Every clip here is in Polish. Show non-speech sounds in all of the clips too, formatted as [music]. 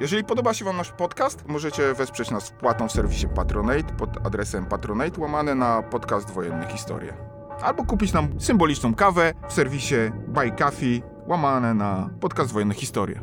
Jeżeli podoba się Wam nasz podcast, możecie wesprzeć nas wpłatą w serwisie Patronate pod adresem patronate łamane na podcast Wojenne Historie. Albo kupić nam symboliczną kawę w serwisie Buy Coffee łamane na podcast Wojenne Historie.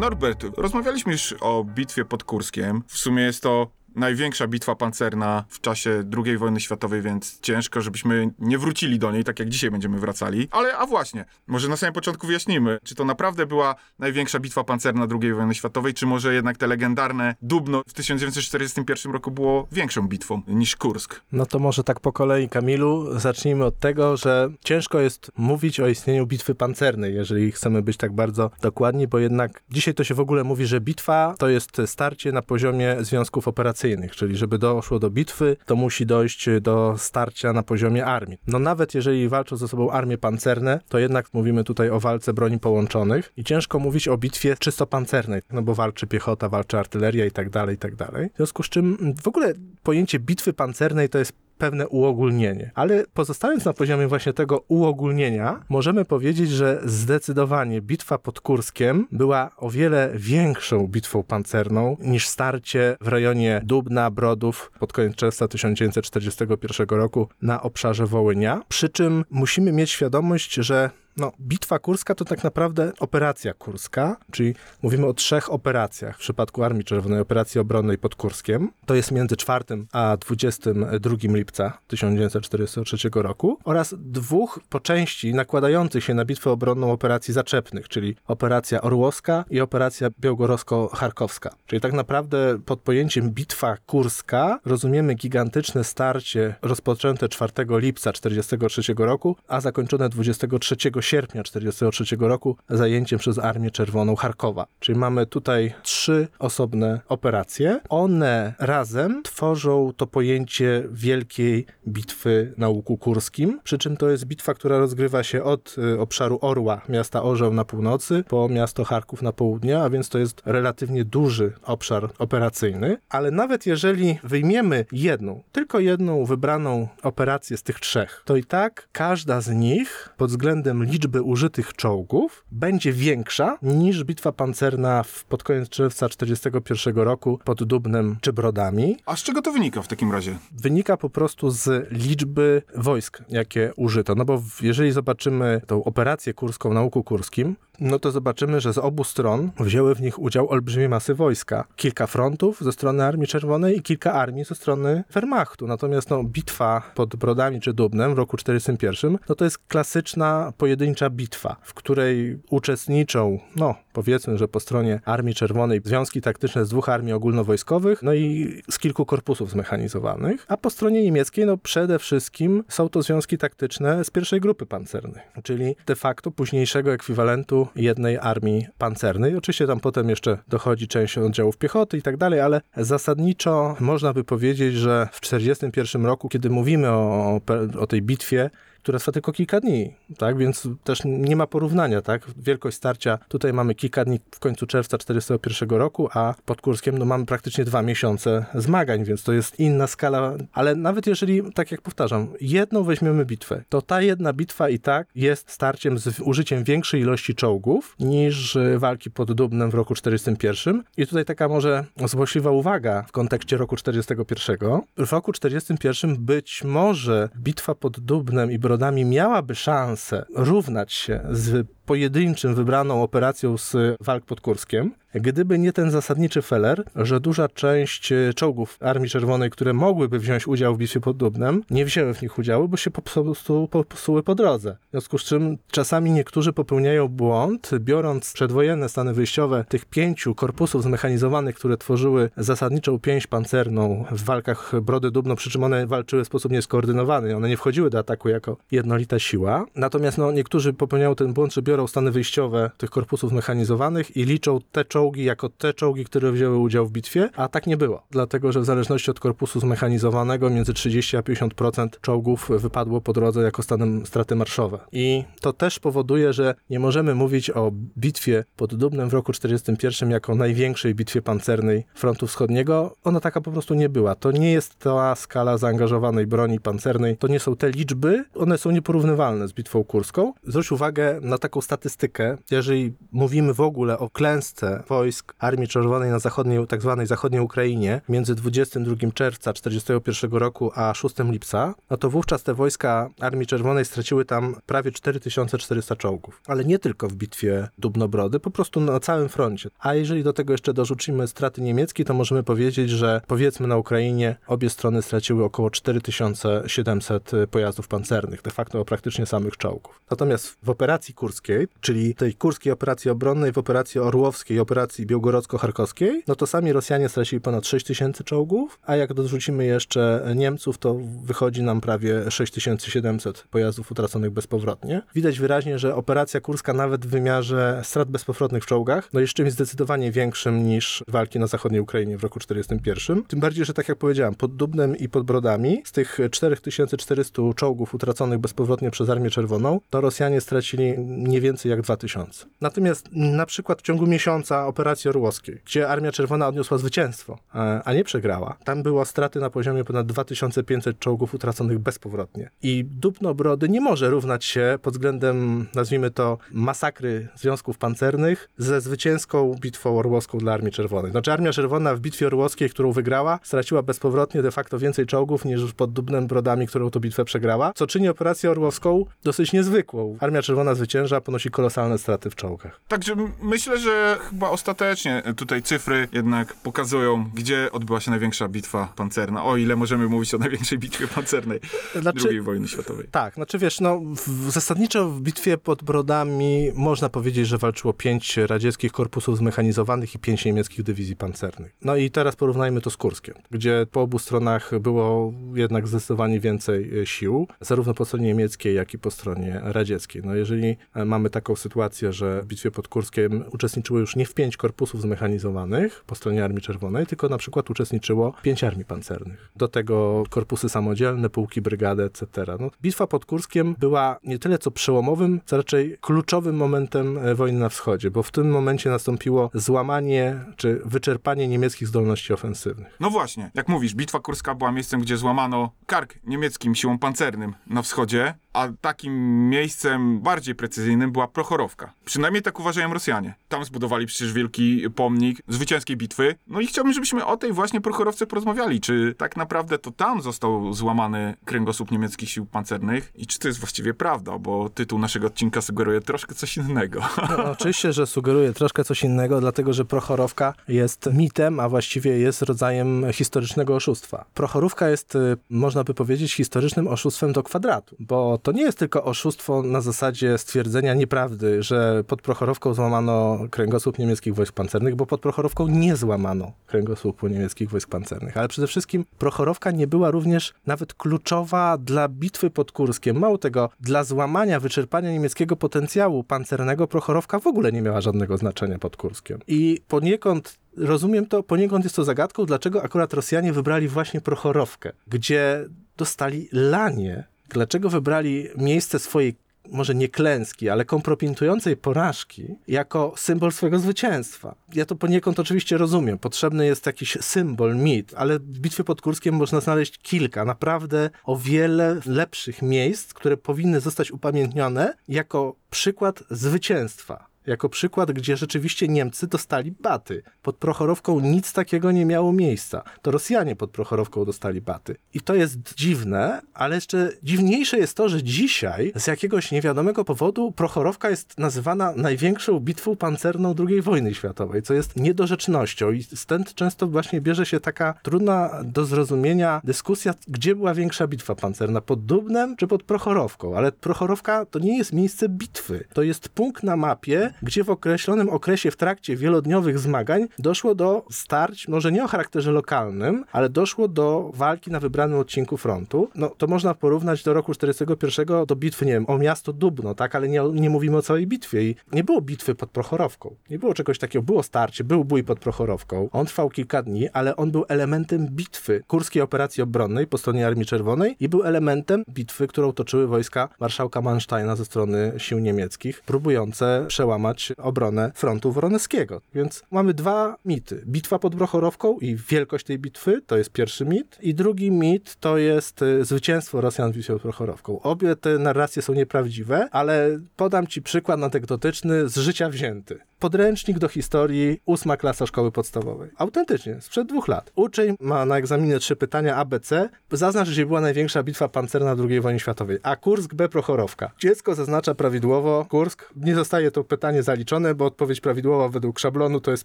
Norbert, rozmawialiśmy już o bitwie pod Kurskiem. W sumie jest to największa bitwa pancerna w czasie II wojny światowej, więc ciężko, żebyśmy nie wrócili do niej, tak jak dzisiaj będziemy wracali. Ale, a właśnie, może na samym początku wyjaśnijmy, czy to naprawdę była największa bitwa pancerna II wojny światowej, czy może jednak te legendarne Dubno w 1941 roku było większą bitwą niż Kursk? No to może tak po kolei, Kamilu. Zacznijmy od tego, że ciężko jest mówić o istnieniu bitwy pancernej, jeżeli chcemy być tak bardzo dokładni, bo jednak dzisiaj to się w ogóle mówi, że bitwa to jest starcie na poziomie związków operacyjnych, czyli żeby doszło do bitwy, to musi dojść do starcia na poziomie armii. No nawet jeżeli walczą ze sobą armie pancerne, to jednak mówimy tutaj o walce broni połączonych i ciężko mówić o bitwie czysto pancernej, no bo walczy piechota, walczy artyleria i tak dalej, i tak dalej. W związku z czym w ogóle pojęcie bitwy pancernej to jest pewne uogólnienie. Ale pozostając na poziomie właśnie tego uogólnienia, możemy powiedzieć, że zdecydowanie bitwa pod Kurskiem była o wiele większą bitwą pancerną niż starcie w rejonie Dubna, Brodów pod koniec czerwca 1941 roku na obszarze Wołynia. Przy czym musimy mieć świadomość, że no, bitwa kurska to tak naprawdę operacja kurska, czyli mówimy o trzech operacjach. W przypadku Armii Czerwonej operacji obronnej pod Kurskiem, to jest między 4 a 22 lipca 1943 roku oraz dwóch po części nakładających się na bitwę obronną operacji zaczepnych, czyli operacja Orłowska i operacja Białgorodzko-Charkowska. Czyli tak naprawdę pod pojęciem bitwa kurska rozumiemy gigantyczne starcie rozpoczęte 4 lipca 1943 roku, a zakończone 23 sierpnia 1943 roku zajęciem przez Armię Czerwoną Charkowa. Czyli mamy tutaj trzy osobne operacje. One razem tworzą to pojęcie wielkiej bitwy na Łuku Kurskim, przy czym to jest bitwa, która rozgrywa się od y, obszaru Orła, miasta Orzeł na północy, po miasto Charków na południe, a więc to jest relatywnie duży obszar operacyjny, ale nawet jeżeli wyjmiemy jedną, tylko jedną wybraną operację z tych trzech, to i tak każda z nich pod względem liczby użytych czołgów będzie większa niż bitwa pancerna w, pod koniec czerwca 1941 roku pod Dubnem czy Brodami. A z czego to wynika w takim razie? Wynika po prostu z liczby wojsk, jakie użyto. No bo jeżeli zobaczymy tą operację kurską na Łuku Kurskim, no to zobaczymy, że z obu stron wzięły w nich udział olbrzymie masy wojska. Kilka frontów ze strony Armii Czerwonej i kilka armii ze strony Wehrmachtu. Natomiast no, bitwa pod Brodami czy Dubnem w roku 1941, no to jest klasyczna pojedyncza bitwa, w której uczestniczą, no powiedzmy, że po stronie Armii Czerwonej związki taktyczne z dwóch armii ogólnowojskowych, no i z kilku korpusów zmechanizowanych, a po stronie niemieckiej, no przede wszystkim są to związki taktyczne z pierwszej grupy pancernej, czyli de facto późniejszego ekwiwalentu jednej armii pancernej. Oczywiście tam potem jeszcze dochodzi część oddziałów piechoty i tak dalej, ale zasadniczo można by powiedzieć, że w 1941 roku, kiedy mówimy o, o tej bitwie, która trwa tylko kilka dni, tak? Więc też nie ma porównania, tak? Wielkość starcia, tutaj mamy kilka dni w końcu czerwca 1941 roku, a pod Kurskiem no, mamy praktycznie dwa miesiące zmagań, więc to jest inna skala, ale nawet jeżeli, tak jak powtarzam, jedną weźmiemy bitwę, to ta jedna bitwa i tak jest starciem z użyciem większej ilości czołgów niż walki pod Dubnem w roku 1941. I tutaj taka może złośliwa uwaga w kontekście roku 1941. W roku 1941 być może bitwa pod Dubnem i Brodami miałaby szansę równać się z pojedynczym wybraną operacją z walk pod Kurskiem, gdyby nie ten zasadniczy feller, że duża część e, czołgów Armii Czerwonej, które mogłyby wziąć udział w bitwie pod Dubnem, nie wzięły w nich udziału, bo się po prostu popsuły po drodze. W związku z czym czasami niektórzy popełniają błąd, biorąc przedwojenne stany wyjściowe tych pięciu korpusów zmechanizowanych, które tworzyły zasadniczą pięść pancerną w walkach Brody Dubno, przy czym one walczyły w sposób nieskoordynowany. One nie wchodziły do ataku jako jednolita siła. Natomiast no, niektórzy popełniają ten błąd, że biorą biorą stany wyjściowe tych korpusów mechanizowanych i liczą te czołgi jako te czołgi, które wzięły udział w bitwie, a tak nie było. Dlatego, że w zależności od korpusu zmechanizowanego między 30 a 50% czołgów wypadło po drodze jako stanem straty marszowe. I to też powoduje, że nie możemy mówić o bitwie pod Dubnem w roku 1941 jako największej bitwie pancernej frontu wschodniego. Ona taka po prostu nie była. To nie jest ta skala zaangażowanej broni pancernej, to nie są te liczby, one są nieporównywalne z bitwą kurską. Zwróć uwagę na taką statystykę, jeżeli mówimy w ogóle o klęsce wojsk Armii Czerwonej na zachodniej, tak zwanej zachodniej Ukrainie między 22 czerwca 1941 roku a 6 lipca, no to wówczas te wojska Armii Czerwonej straciły tam prawie 4400 czołgów. Ale nie tylko w bitwie Dubnobrody, po prostu na całym froncie. A jeżeli do tego jeszcze dorzucimy straty niemieckie, to możemy powiedzieć, że powiedzmy na Ukrainie obie strony straciły około 4700 pojazdów pancernych, de facto praktycznie samych czołgów. Natomiast w operacji kurskiej, czyli tej kurskiej operacji obronnej, w operacji orłowskiej, operacji białgorodzko-charkowskiej, no to sami Rosjanie stracili ponad 6000 czołgów, a jak dorzucimy jeszcze Niemców, to wychodzi nam prawie 6700 pojazdów utraconych bezpowrotnie. Widać wyraźnie, że operacja kurska nawet w wymiarze strat bezpowrotnych w czołgach, no jest czymś zdecydowanie większym niż walki na zachodniej Ukrainie w roku 41. Tym bardziej, że tak jak powiedziałem, pod Dubnem i pod Brodami z tych 4400 czołgów utraconych bezpowrotnie przez Armię Czerwoną, to Rosjanie stracili nie więcej jak 2000. Natomiast na przykład w ciągu miesiąca operacji orłowskiej, gdzie Armia Czerwona odniosła zwycięstwo, e, a nie przegrała, tam było straty na poziomie ponad 2500 czołgów utraconych bezpowrotnie. I Dubno Brody nie może równać się pod względem, nazwijmy to, masakry związków pancernych ze zwycięską bitwą orłowską dla Armii Czerwonej. Znaczy Armia Czerwona w bitwie orłowskiej, którą wygrała, straciła bezpowrotnie de facto więcej czołgów niż pod Dubnem Brodami, którą to bitwę przegrała, co czyni operację orłowską dosyć niezwykłą. Armia Czerwona zwycięża, ponosi kolosalne straty w czołgach. Także myślę, że chyba ostatecznie tutaj cyfry jednak pokazują, gdzie odbyła się największa bitwa pancerna. O ile możemy mówić o największej bitwie pancernej Znaczy, II wojny światowej. Tak, znaczy wiesz, no w, zasadniczo w bitwie pod Brodami można powiedzieć, że walczyło pięć radzieckich korpusów zmechanizowanych i pięć niemieckich dywizji pancernych. No i teraz porównajmy to z Kurskiem, gdzie po obu stronach było jednak zdecydowanie więcej e, sił, zarówno po stronie niemieckiej, jak i po stronie radzieckiej. No jeżeli e, mamy taką sytuację, że w bitwie pod Kurskiem uczestniczyło już nie w pięć korpusów zmechanizowanych po stronie Armii Czerwonej, tylko na przykład uczestniczyło pięć armii pancernych. Do tego korpusy samodzielne, pułki, brygady, etc. No, bitwa pod Kurskiem była nie tyle co przełomowym, co raczej kluczowym momentem e, wojny na wschodzie, bo w tym momencie nastąpiło złamanie czy wyczerpanie niemieckich zdolności ofensywnych. No właśnie, jak mówisz, bitwa kurska była miejscem, gdzie złamano kark niemieckim siłom pancernym na wschodzie, a takim miejscem bardziej precyzyjnym była Prochorowka. Przynajmniej tak uważają Rosjanie. Tam zbudowali przecież wielki pomnik zwycięskiej bitwy. No i chciałbym, żebyśmy o tej właśnie Prochorowce porozmawiali. Czy tak naprawdę to tam został złamany kręgosłup niemieckich sił pancernych i czy to jest właściwie prawda, bo tytuł naszego odcinka sugeruje troszkę coś innego. No, oczywiście, że sugeruje troszkę coś innego, dlatego że Prochorowka jest mitem, a właściwie jest rodzajem historycznego oszustwa. Prochorówka jest, y, można by powiedzieć, historycznym oszustwem do kwadratu, bo to nie jest tylko oszustwo na zasadzie stwierdzenia nieprawdy, że pod Prochorowką złamano kręgosłup niemieckich wojsk pancernych, bo pod Prochorowką nie złamano kręgosłupu niemieckich wojsk pancernych. Ale przede wszystkim Prochorowka nie była również nawet kluczowa dla bitwy pod Kurskiem. Mało tego, dla złamania, wyczerpania niemieckiego potencjału pancernego Prochorowka w ogóle nie miała żadnego znaczenia pod Kurskiem. I poniekąd rozumiem to, poniekąd jest to zagadką, dlaczego akurat Rosjanie wybrali właśnie Prochorowkę, gdzie dostali lanie. Dlaczego wybrali miejsce swojej może nie klęski, ale kompromitującej porażki jako symbol swojego zwycięstwa. Ja to poniekąd oczywiście rozumiem. Potrzebny jest jakiś symbol, mit, ale w bitwie pod Kurskiem można znaleźć kilka naprawdę o wiele lepszych miejsc, które powinny zostać upamiętnione jako przykład zwycięstwa. Jako przykład, gdzie rzeczywiście Niemcy dostali baty. Pod Prochorowką nic takiego nie miało miejsca. To Rosjanie pod Prochorowką dostali baty. I to jest dziwne, ale jeszcze dziwniejsze jest to, że dzisiaj z jakiegoś niewiadomego powodu Prochorowka jest nazywana największą bitwą pancerną II wojny światowej, co jest niedorzecznością i stąd często właśnie bierze się taka trudna do zrozumienia dyskusja, gdzie była większa bitwa pancerna, pod Dubnem czy pod Prochorowką. Ale Prochorowka to nie jest miejsce bitwy. To jest punkt na mapie, gdzie w określonym okresie w trakcie wielodniowych zmagań doszło do starć, może nie o charakterze lokalnym, ale doszło do walki na wybranym odcinku frontu. No to można porównać do roku 41 do bitwy, nie wiem, o miasto Dubno, tak, ale nie, nie mówimy o całej bitwie i nie było bitwy pod Prochorowką. Nie było czegoś takiego, było starcie, był bój pod Prochorowką. On trwał kilka dni, ale on był elementem bitwy kurskiej operacji obronnej po stronie Armii Czerwonej i był elementem bitwy, którą toczyły wojska marszałka Mansteina ze strony sił niemieckich, próbujące przełamać obronę frontu woroneckiego. Więc mamy dwa mity. Bitwa pod Prochorowką i wielkość tej bitwy, to jest pierwszy mit. I drugi mit to jest y, zwycięstwo Rosjan pod Prochorowką. Obie te narracje są nieprawdziwe, ale podam ci przykład anegdotyczny z życia wzięty. Podręcznik do historii, ósma klasa szkoły podstawowej. Autentycznie, sprzed dwóch lat. Uczeń ma na egzaminie trzy pytania ABC. Zaznacz, gdzie była największa bitwa pancerna II wojny światowej. A Kursk, B Prochorowka. Dziecko zaznacza prawidłowo Kursk. Nie zostaje to pytanie zaliczone, bo odpowiedź prawidłowa według szablonu to jest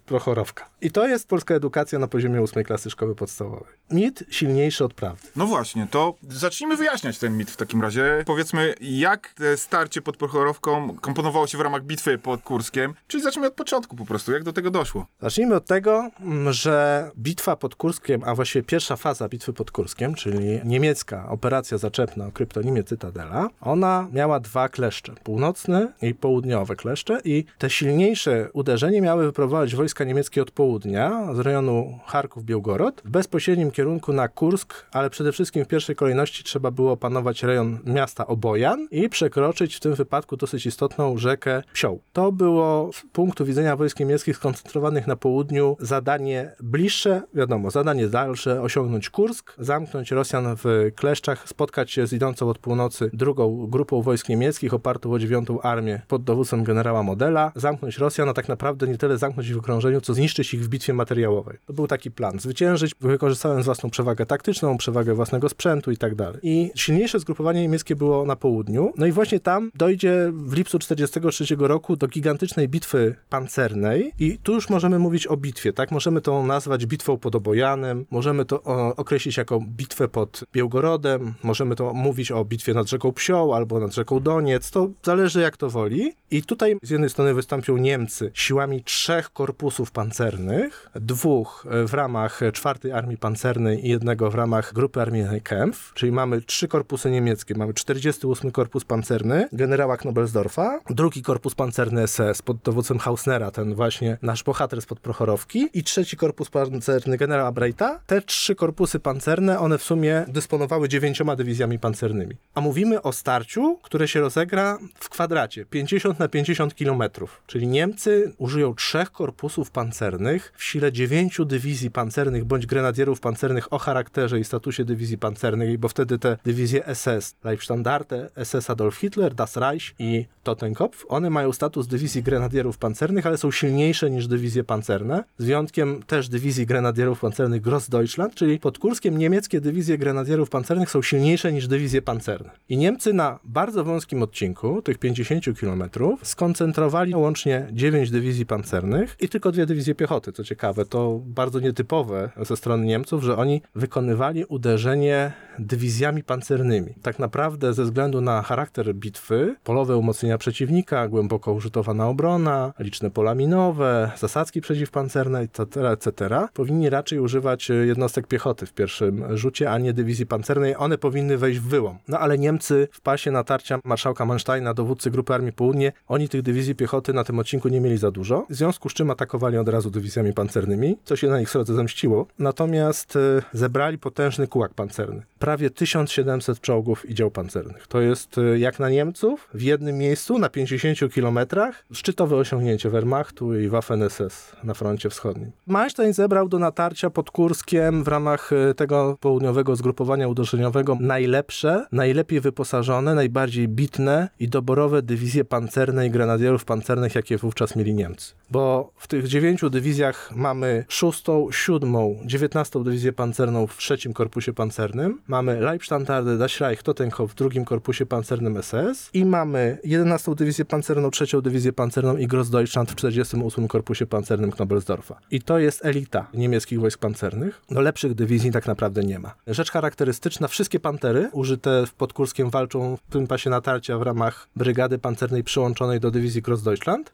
Prochorowka. I to jest polska edukacja na poziomie ósmej klasy szkoły podstawowej. Mit silniejszy od prawdy. No właśnie, to zacznijmy wyjaśniać ten mit w takim razie. Powiedzmy, jak starcie pod Prochorowką komponowało się w ramach bitwy pod Kurskiem, czyli zacznijmy od początku po prostu, jak do tego doszło. Zacznijmy od tego, mm, że bitwa pod Kurskiem, a właściwie pierwsza faza bitwy pod Kurskiem, czyli niemiecka operacja zaczepna o kryptonimie Cytadela, ona miała dwa kleszcze, północny i południowe kleszcze i te silniejsze uderzenie miały wyprowadzić wojska niemieckie od południa, z rejonu Charków-Białgorod, w bezpośrednim kierunku na Kursk, ale przede wszystkim w pierwszej kolejności trzeba było opanować rejon miasta Obojan i przekroczyć w tym wypadku dosyć istotną rzekę Psioł. To było z punktu widzenia wojsk niemieckich skoncentrowanych na południu zadanie bliższe, wiadomo, zadanie dalsze, osiągnąć Kursk, zamknąć Rosjan w kleszczach, spotkać się z idącą od północy drugą grupą wojsk niemieckich opartą o dziewiątą armię pod dowództwem generała Modela, zamknąć Rosjan, a tak naprawdę nie tyle zamknąć ich w okrążeniu, co zniszczyć ich w bitwie materiałowej. To był taki plan. Zwyciężyć, wykorzystając własną przewagę taktyczną, przewagę własnego sprzętu i tak dalej. I silniejsze zgrupowanie niemieckie było na południu. No i właśnie tam dojdzie w lipcu 1943 roku do gigantycznej bitwy pancernej i tu już możemy mówić o bitwie, tak? Możemy to nazwać bitwą pod Obojanem, możemy to określić jako bitwę pod Białgorodem, możemy to mówić o bitwie nad rzeką Psioł albo nad rzeką Doniec, to zależy jak to woli. I tutaj z jednej strony wystąpią Niemcy. Siłami trzech korpusów pancernych, dwóch w ramach czwartej armii pancernej i jednego w ramach grupy armijnej Kempf, czyli mamy trzy korpusy niemieckie, mamy 48 korpus pancerny generała Knobelsdorfa, drugi korpus pancerny SS pod dowództwem Hausnera, ten właśnie nasz bohater spod Prochorowki i trzeci korpus pancerny generała Breita. Te trzy korpusy pancerne, one w sumie dysponowały dziewięcioma dywizjami pancernymi. A mówimy o starciu, które się rozegra w kwadracie. 50 na 50 kilometrów, czyli Niemcy użyją trzech korpusów pancernych w sile dziewięciu dywizji pancernych bądź grenadierów pancernych o charakterze i statusie dywizji pancernej, bo wtedy te dywizje SS, Leibstandarte, SS Adolf Hitler, Das Reich i Totenkopf, one mają status dywizji grenadierów pancernych, ale są silniejsze niż dywizje pancerne, z wyjątkiem też dywizji grenadierów pancernych Grossdeutschland, czyli pod Kurskiem niemieckie dywizje grenadierów pancernych są silniejsze niż dywizje pancerne. I Niemcy na bardzo wąskim odcinku, tych 50 kilometrów, skoncentrowali łącznie 9 dywizji pancernych i tylko dwie dywizje piechoty. Co ciekawe, to bardzo nietypowe ze strony Niemców, że oni wykonywali uderzenie dywizjami pancernymi. Tak naprawdę ze względu na charakter bitwy, polowe umocnienia przeciwnika, głęboko użytowana obrona, liczne pola minowe, zasadzki przeciwpancerne, etc., etc., powinni raczej używać jednostek piechoty w pierwszym rzucie, a nie dywizji pancernej. One powinny wejść w wyłom. No ale Niemcy w pasie natarcia marszałka Mansteina, dowódcy Grupy Armii Południe, oni tych dywizji piechoty na tym odcinku nie mieli za dużo, w związku z czym atakowali od razu dywizjami pancernymi, co się na nich srodze zemściło. Natomiast e, zebrali potężny kułak pancerny. Prawie 1700 czołgów i dział pancernych. To jest e, jak na Niemców w jednym miejscu na 50 kilometrach szczytowe osiągnięcie Wehrmachtu i Waffen-SS na froncie wschodnim. Manstein zebrał do natarcia pod Kurskiem w ramach e, tego południowego zgrupowania uderzeniowego najlepsze, najlepiej wyposażone, najbardziej bitne i doborowe dywizje pancerne i grenadierów pancernych, jakie wówczas mieli Niemcy. Bo w tych dziewięciu dywizjach mamy szóstą, siódmą, dziewiętnastą dywizję pancerną w trzecim korpusie pancernym, mamy Leibstandarte, Das Reich, Totenkopf w drugim korpusie pancernym SS i mamy 11 dywizję pancerną, trzecią dywizję pancerną i Grossdeutschland w 48 Korpusie Pancernym Knobelsdorfa. I to jest elita niemieckich wojsk pancernych. No lepszych dywizji tak naprawdę nie ma. Rzecz charakterystyczna, wszystkie pantery użyte w Podkurskiem walczą w tym pasie natarcia w ramach brygady pancernej przyłączonej do dywizji Grossdeutschland,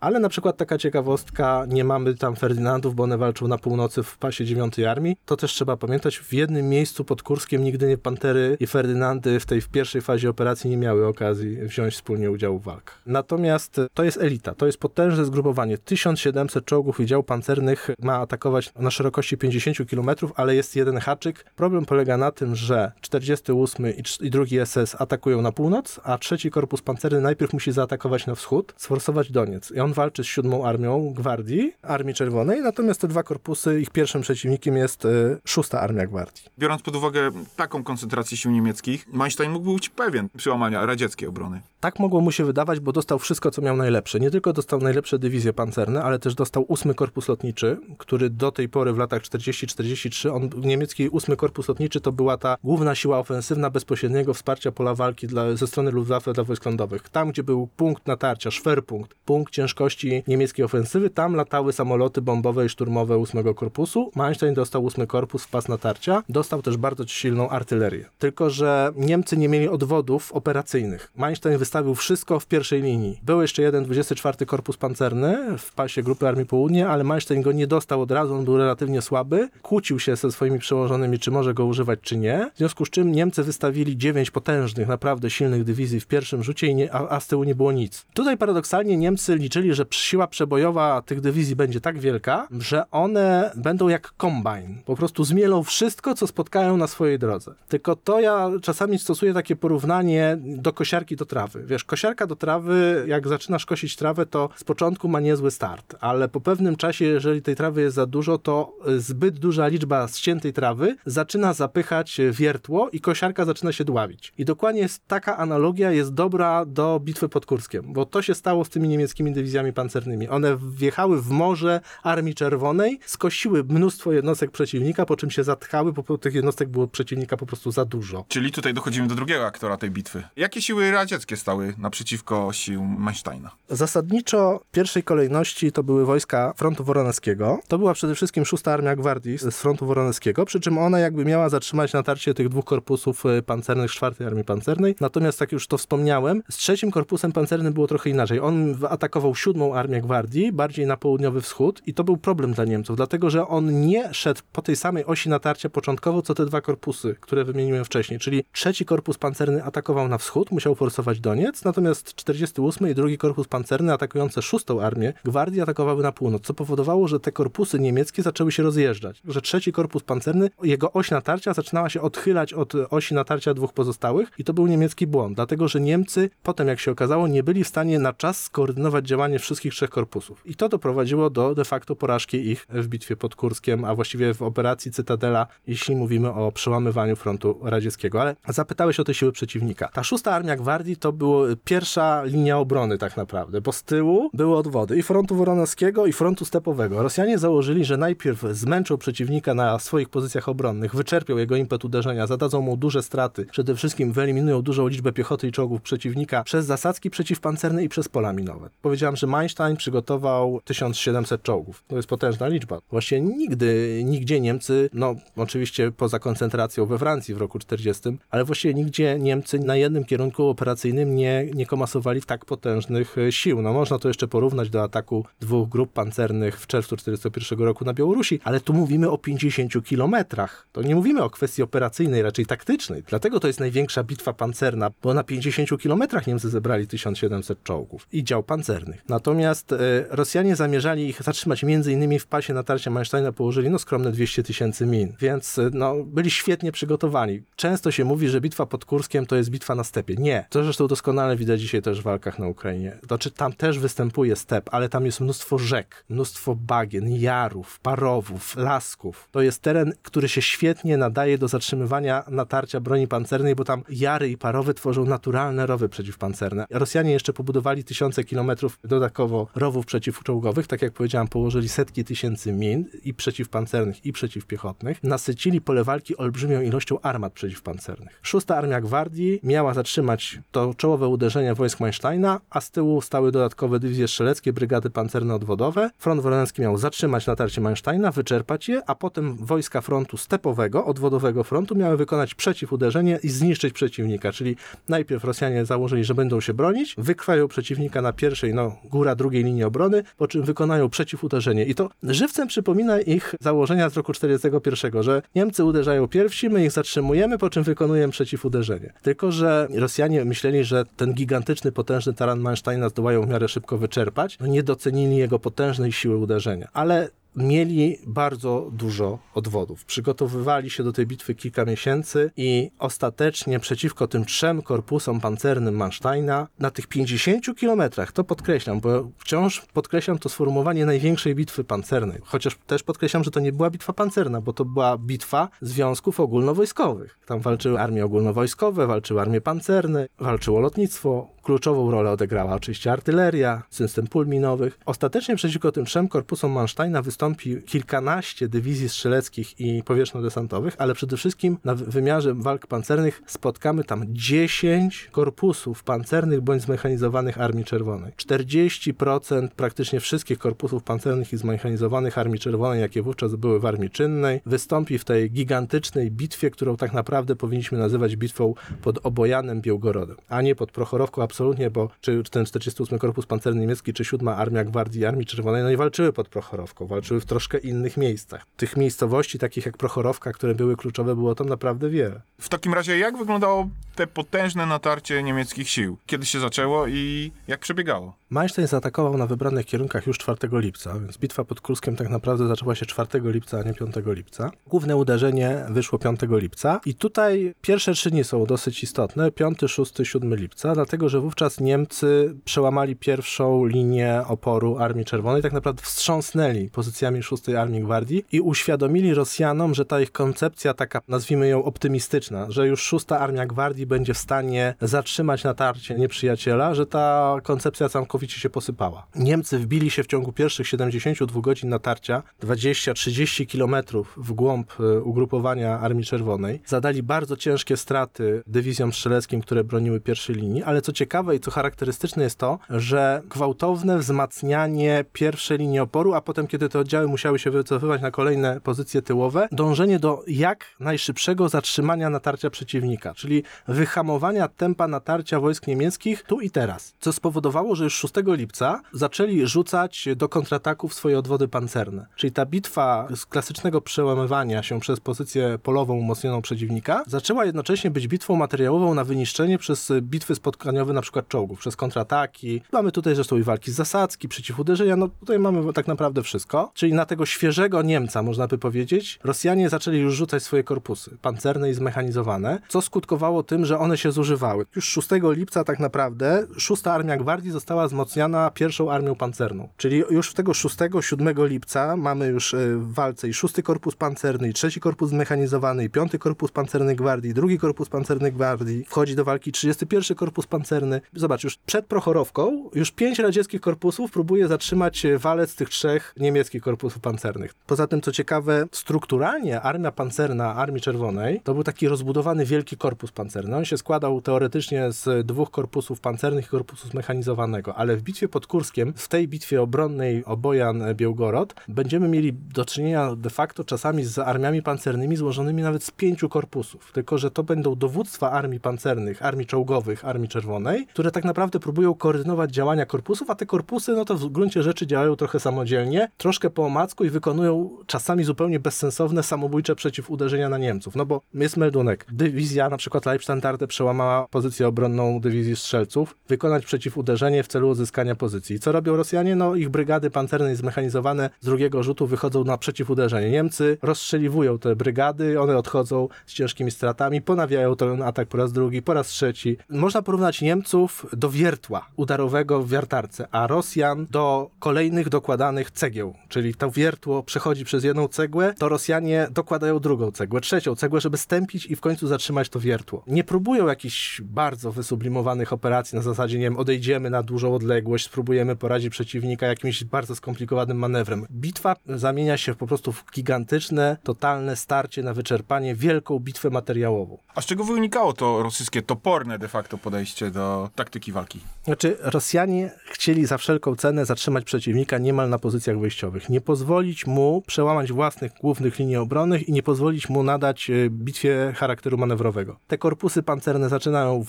ale na przykład taka ciekawostka, nie mamy tam Ferdynandów, bo one walczą na północy w pasie 9 Armii. To też trzeba pamiętać, w jednym miejscu pod Kurskiem nigdy nie Pantery i Ferdynandy w tej w pierwszej fazie operacji nie miały okazji wziąć wspólnie udziału w walkach. Natomiast to jest elita, to jest potężne zgrupowanie. 1700 czołgów i dział pancernych ma atakować na szerokości 50 km, ale jest jeden haczyk. Problem polega na tym, że 48 i cz- i drugi SS atakują na północ, a trzeci korpus pancerny najpierw musi zaatakować na wschód, sforsować Doniec. I on walczy z siódmą armią gwardii, Armii Czerwonej, natomiast te dwa korpusy, ich pierwszym przeciwnikiem jest y, szósta armia gwardii. Biorąc pod uwagę taką koncentrację sił niemieckich, Manstein mógł być pewien przełamania radzieckiej obrony. Tak mogło mu się wydawać, bo dostał wszystko, co miał najlepsze. Nie tylko dostał najlepsze dywizje pancerne, ale też dostał ósmy korpus lotniczy, który do tej pory w latach 40-43, on niemiecki ósmy korpus lotniczy to była ta główna siła ofensywna bezpośredniego wsparcia pola walki dla, ze strony Luftwaffe dla wojsk lądowych. Tam, gdzie był punkt natarcia, szwerpunkt, punkt ciężkości niemieckiej ofensywy, tam latały samoloty bombowe i szturmowe ósmego korpusu. Manstein dostał ósmy korpus w pas natarcia. Dostał też bardzo silną artylerię. Tylko, że Niemcy nie mieli odwodów operacyjnych. Manstein wystawił wszystko w pierwszej linii. Był jeszcze jeden 24 Korpus Pancerny w pasie Grupy Armii Południe, ale Manstein go nie dostał od razu, on był relatywnie słaby. Kłócił się ze swoimi przełożonymi, czy może go używać, czy nie. W związku z czym Niemcy wystawili dziewięć potężnych, naprawdę silnych dywizji w pierwszym rzucie, a z tyłu nie było nic. Tutaj paradoksalnie Niemcy liczyli, że siła przebojowa tych dywizji będzie tak wielka, że one będą jak kombajn. Po prostu zmielą wszystko, co spotkają na swojej drodze. Tylko to ja czasami stosuję takie porównanie do kosiarki do trawy. Wiesz, kosiarka do trawy, jak zaczynasz kosić trawę, to z początku ma niezły start, ale po pewnym czasie, jeżeli tej trawy jest za dużo, to zbyt duża liczba ściętej trawy zaczyna zapychać wiertło i kosiarka zaczyna się dławić. I dokładnie jest taka analogia jest dobra do bitwy pod Kurskiem, bo to się stało z tymi niemieckimi dywizjami pancernymi. One wjechały w morze Armii Czerwonej, skosiły mnóstwo jednostek przeciwnika, po czym się zatchały, bo tych jednostek było przeciwnika po prostu za dużo. Czyli tutaj dochodzimy do drugiego aktora tej bitwy. Jakie siły radzieckie stały naprzeciwko sił Mansteina? Zasadniczo w pierwszej kolejności to były wojska frontu woroneckiego. To była przede wszystkim szósta armia gwardii z frontu woroneckiego, przy czym ona jakby miała zatrzymać natarcie tych dwóch korpusów e, pancernych czwartej armii pancernej. Natomiast jak już to wspomniałem, z trzecim korpusem pancernym było trochę inaczej. On atakował siódmą armię gwardii, bardziej na południowy wschód i to był problem dla Niemców, dlatego że on nie szedł po tej samej osi natarcia początkowo, co te dwa korpusy, które wymieniłem wcześniej. Czyli trzeci korpus pancerny atakował na wschód, musiał forsować Doniec, natomiast 48 i drugi korpus pancerny atakujące szóstą armię gwardii atakowały na północ, co powodowało, że te korpusy niemieckie zaczęły się rozjeżdżać. Że trzeci korpus pancerny, jego oś natarcia zaczynała się odchylać od osi natarcia dwóch pozostałych i to był niemiecki błąd, dlatego że Niemcy potem, jak się okazało, nie byli w stanie na czas skoordynować działanie wszystkich trzech korpusów. I to doprowadziło do de facto porażki ich w bitwie pod Kurskiem, a właściwie w operacji Cytadela, jeśli mówimy o przełamywaniu frontu radzieckiego. Ale zapytałeś o te siły przeciwnika. Ta szósta armia gwardii to była pierwsza linia obrony tak naprawdę, bo z tyłu były odwody i frontu woronowskiego i frontu stepowego. Rosjanie założyli, że najpierw zmęczą przeciwnika na swoich pozycjach obronnych, wyczerpią jego impet uderzenia, zadadzą mu duże straty, przede wszystkim wyeliminują dużą liczbę piechoty i czołgów przeciwnika przez zasadzki przeciwpancerne i przez pola minowe. Powiedziałem, że Manstein przygotował 1700 czołgów. To jest potężna liczba. Właściwie nigdy, nigdzie Niemcy, no oczywiście poza koncentracją we Francji w roku 40, ale właściwie nigdzie Niemcy na jednym kierunku operacyjnym nie, nie komasowali tak potężnych e, sił. No można to jeszcze porównać do ataku dwóch grup pancernych w czerwcu 1941 roku na Białorusi, ale tu mówimy o 50 kilometrach. To nie mówimy o kwestii operacyjnej, raczej taktycznej. Dlatego to jest największa bitwa pancerna, bo na 50 kilometrach Niemcy zebrali 1700 czołgów i dział pancernych. Natomiast e, Rosjanie zamierzali ich zatrzymać innymi w pasie natarcia Mansteina położyli no skromne 200 tysięcy min, więc e, no, byli świetnie przygotowani. Często się mówi, że bitwa pod Kurskiem to jest bitwa na stepie. Nie. To zresztą doskonale widać dzisiaj też w walkach na Ukrainie. Znaczy tam też występuje step, ale tam jest mnóstwo rzek, mnóstwo bagien, jarów, parowów, lasków. To jest teren, który się świetnie nadaje do zatrzymywania natarcia broni pancernej, bo tam jary i parowy tworzą naturalne rowy przeciwpancerne. Rosjanie jeszcze pobudowali tysiące kilometrów dodatkowo rowów przeciwczołgowych, tak jak powiedziałem, położyli setki tysięcy min i przeciwpancernych, i przeciwpiechotnych. Nasycili pole walki olbrzymią ilością armat przeciwpancernych. Szósta Armia Gwardii miała zatrzymać to czołowe uderzenie wojsk Mansteina, a z tyłu stały dodatkowe dywizje strzeleckie, brygady pancerne odwodowe. Front Wolenski miał zatrzymać natarcie Mansteina, wyczerpać je, a potem wojska frontu stepowego, odwodowego frontu miały wykonać przeciwuderzenie i zniszczyć przeciwnika. Czyli najpierw Rosjanie założyli, że będą się bronić, wykrwają przeciwnika na pierwszej, no góra drugiej linii obrony, po czym wykonają przeciwuderzenie. I to żywcem przypomina ich założenia z roku 41, że Niemcy uderzają pierwsi, my ich zatrzymujemy, po czym wykonujemy przeciwuderzenie. Tylko, że Rosjanie myśleli, że ten gigantyczny, potężny taran Mansteina zdołają w miarę szybko wyczerpać, no nie docenili jego potężnej siły uderzenia. Ale mieli bardzo dużo odwodów. Przygotowywali się do tej bitwy kilka miesięcy i ostatecznie przeciwko tym trzem korpusom pancernym Mansteina na tych 50 kilometrach, to podkreślam, bo wciąż podkreślam to sformułowanie największej bitwy pancernej. Chociaż też podkreślam, że to nie była bitwa pancerna, bo to była bitwa związków ogólnowojskowych. Tam walczyły armie ogólnowojskowe, walczyły armie pancerne, walczyło lotnictwo. Kluczową rolę odegrała oczywiście artyleria, system pól minowych. Ostatecznie przeciwko tym trzem korpusom Mansteina wystąpi kilkanaście dywizji strzeleckich i powietrzno-desantowych, ale przede wszystkim na wymiarze walk pancernych spotkamy tam 10 korpusów pancernych bądź zmechanizowanych Armii Czerwonej. 40% praktycznie wszystkich korpusów pancernych i zmechanizowanych Armii Czerwonej, jakie wówczas były w Armii Czynnej, wystąpi w tej gigantycznej bitwie, którą tak naprawdę powinniśmy nazywać bitwą pod Obojanem Białgorodem, a nie pod Prochorowką absolutnie, bo czy, ten 48 Korpus Pancerny Niemiecki, czy 7 Armia Gwardii Armii Czerwonej, no nie walczyły pod Prochorowką, walczyły w troszkę innych miejscach. Tych miejscowości, takich jak Prochorowka, które były kluczowe, było tam naprawdę wiele. W takim razie, jak wyglądało te potężne natarcie niemieckich sił? Kiedy się zaczęło i jak przebiegało? Manstein zaatakował na wybranych kierunkach już 4 lipca, więc bitwa pod Kurskiem tak naprawdę zaczęła się 4 lipca, a nie 5 lipca. Główne uderzenie wyszło 5 lipca i tutaj pierwsze trzy dni są dosyć istotne, 5, 6, 7 lipca, dlatego że wówczas Niemcy przełamali pierwszą linię oporu Armii Czerwonej, tak naprawdę wstrząsnęli pozycjami 6 Armii Gwardii i uświadomili Rosjanom, że ta ich koncepcja taka, nazwijmy ją optymistyczna, że już 6 Armia Gwardii będzie w stanie zatrzymać natarcie nieprzyjaciela, że ta koncepcja całkowicie się posypała. Niemcy wbili się w ciągu pierwszych 72 godzin natarcia 20-30 kilometrów w głąb y, ugrupowania Armii Czerwonej. Zadali bardzo ciężkie straty dywizjom strzeleckim, które broniły pierwszej linii, ale co ciekawe i co charakterystyczne jest to, że gwałtowne wzmacnianie pierwszej linii oporu, a potem kiedy te oddziały musiały się wycofywać na kolejne pozycje tyłowe, dążenie do jak najszybszego zatrzymania natarcia przeciwnika, czyli wyhamowania tempa natarcia wojsk niemieckich tu i teraz, co spowodowało, że już 6 lipca zaczęli rzucać do kontrataków swoje odwody pancerne. Czyli ta bitwa z klasycznego przełamywania się przez pozycję polową umocnioną przeciwnika zaczęła jednocześnie być bitwą materiałową na wyniszczenie przez bitwy spotkaniowe na przykład czołgów, przez kontrataki. Mamy tutaj zresztą i walki z zasadzki, przeciwuderzenia, no tutaj mamy tak naprawdę wszystko. Czyli na tego świeżego Niemca, można by powiedzieć, Rosjanie zaczęli już rzucać swoje korpusy, pancerne i zmechanizowane, co skutkowało tym, że one się zużywały. Już 6 lipca tak naprawdę 6 Armia Gwardii została wzmocniona pierwszą armią pancerną. Czyli już tego 6-7 lipca mamy już e, w walce i 6 Korpus Pancerny, i 3 Korpus Zmechanizowany, i 5 Korpus Pancerny Gwardii, 2 Korpus Pancerny Gwardii, wchodzi do walki 31 Korpus Pancerny. Zobacz, już przed Prochorowką już 5 radzieckich korpusów próbuje zatrzymać e, walec tych trzech niemieckich korpusów pancernych. Poza tym, co ciekawe, strukturalnie armia pancerna Armii Czerwonej to był taki rozbudowany wielki korpus pancerny. On się składał teoretycznie z dwóch korpusów pancernych i korpusu zmechanizowanego, ale w bitwie pod Kurskiem, w tej bitwie obronnej Obojan-Białgorod, będziemy mieli do czynienia de facto czasami z armiami pancernymi złożonymi nawet z pięciu korpusów. Tylko, że to będą dowództwa armii pancernych, armii czołgowych, armii czerwonej, które tak naprawdę próbują koordynować działania korpusów, a te korpusy, no to w gruncie rzeczy działają trochę samodzielnie, troszkę po omacku i wykonują czasami zupełnie bezsensowne, samobójcze przeciwuderzenia na Niemców. No bo jest meldunek. Dywizja, na przykład Leibstandarte przełamała pozycję obronną dywizji strzelców, wykonać przeciwuderzenie w celu uzyskania pozycji. Co robią Rosjanie? No ich brygady pancerne i zmechanizowane z drugiego rzutu wychodzą na przeciwuderzenie. Niemcy rozstrzeliwują te brygady, one odchodzą z ciężkimi stratami, ponawiają ten atak po raz drugi, po raz trzeci. Można porównać Niemców do wiertła udarowego w wiertarce, a Rosjan do kolejnych dokładanych cegieł, czyli to wiertło przechodzi przez jedną cegłę, to Rosjanie dokładają drugą cegłę, trzecią cegłę, żeby stępić i w końcu zatrzymać to wiertło. Nie próbują jakichś bardzo wysublimowanych operacji na zasadzie, nie wiem, odejdziemy na dużą odległość, spróbujemy poradzić przeciwnika jakimś bardzo skomplikowanym manewrem. Bitwa zamienia się po prostu w gigantyczne, totalne starcie na wyczerpanie, wielką bitwę materiałową. A z czego wynikało to rosyjskie toporne de facto podejście do taktyki walki? Znaczy, Rosjanie chcieli za wszelką cenę zatrzymać przeciwnika niemal na pozycjach wejściowych. Nie pozwolić mu przełamać własnych głównych linii obronnych i nie pozwolić mu nadać e, bitwie charakteru manewrowego. Te korpusy pancerne zaczynają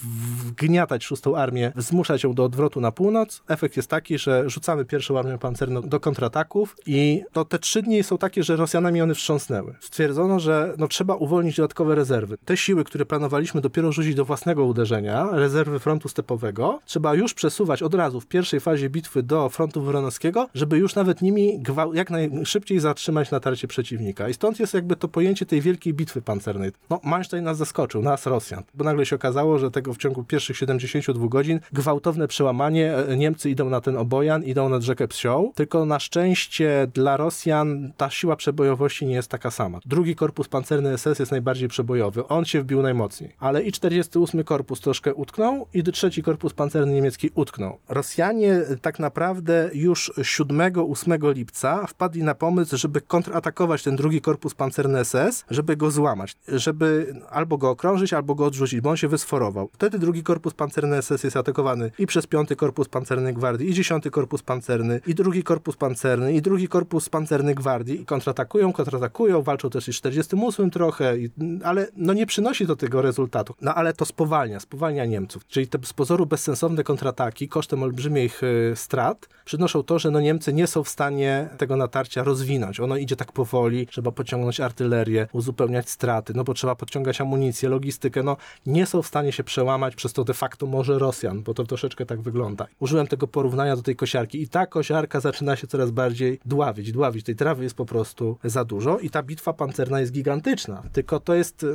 wgniatać szóstą armię, zmuszać ją do odwrotu na północ. Efekt jest taki, że rzucamy pierwszą armię pancerną do kontrataków i to te trzy dni są takie, że Rosjanami one wstrząsnęły. Stwierdzono, że no, trzeba uwolnić dodatkowe rezerwy. Te siły, które planowaliśmy dopiero rzucić do własnego uderzenia, rezerwy frontu stepowego, trzeba już przesuwać od razu w pierwszej fazie bitwy do frontu woronowskiego, żeby już nawet nimi jak najszybciej zatrzymać natarcie przeciwnika. I stąd jest jakby to pojęcie tej wielkiej bitwy pancernej. No, Manstein nas zaskoczył, nas Rosjan, bo nagle się okazało, że tego w ciągu pierwszych 72 godzin gwałtowne przełamanie, e, Niemcy idą na ten obojan, idą nad rzekę Psioł, tylko na szczęście dla Rosjan ta siła przebojowości nie jest taka sama. Drugi korpus pancerny SS jest najbardziej przebojowy, on się wbił najmocniej, ale i 48 korpus troszkę utknął i trzeci korpus pancerny niemiecki utknął. Rosjanie tak naprawdę już 7-8 lipca wpadli na pomysł, żeby kontratakować ten drugi korpus pancerny SS, żeby go złamać, żeby albo go okrążyć, albo go odrzucić, bo on się wysforował. Wtedy drugi korpus pancerny SS jest atakowany i przez piąty korpus pancerny gwardii, i dziesiąty korpus pancerny, i drugi korpus pancerny, i drugi korpus pancerny gwardii i kontratakują, kontratakują, walczą też i z 48 trochę, i, ale no nie przynosi do tego rezultatu. No ale to spowalnia, spowalnia Niemców. Czyli te z pozoru bezsensowne kontrataki kosztem olbrzymich y, strat przynoszą to, że no Niemcy nie są w stanie tego natarcia rozwinąć. Ono idzie tak powoli, trzeba pociągnąć artylerię, uzupełniać straty, no bo trzeba podciągać amunicję, logistykę, no nie są w stanie się przełamać przez to de facto może Rosjan, bo to troszeczkę tak wygląda. Użyłem tego porównania do tej kosiarki i ta kosiarka zaczyna się coraz bardziej dławić, dławić. Tej trawy jest po prostu za dużo i ta bitwa pancerna jest gigantyczna. Tylko to jest...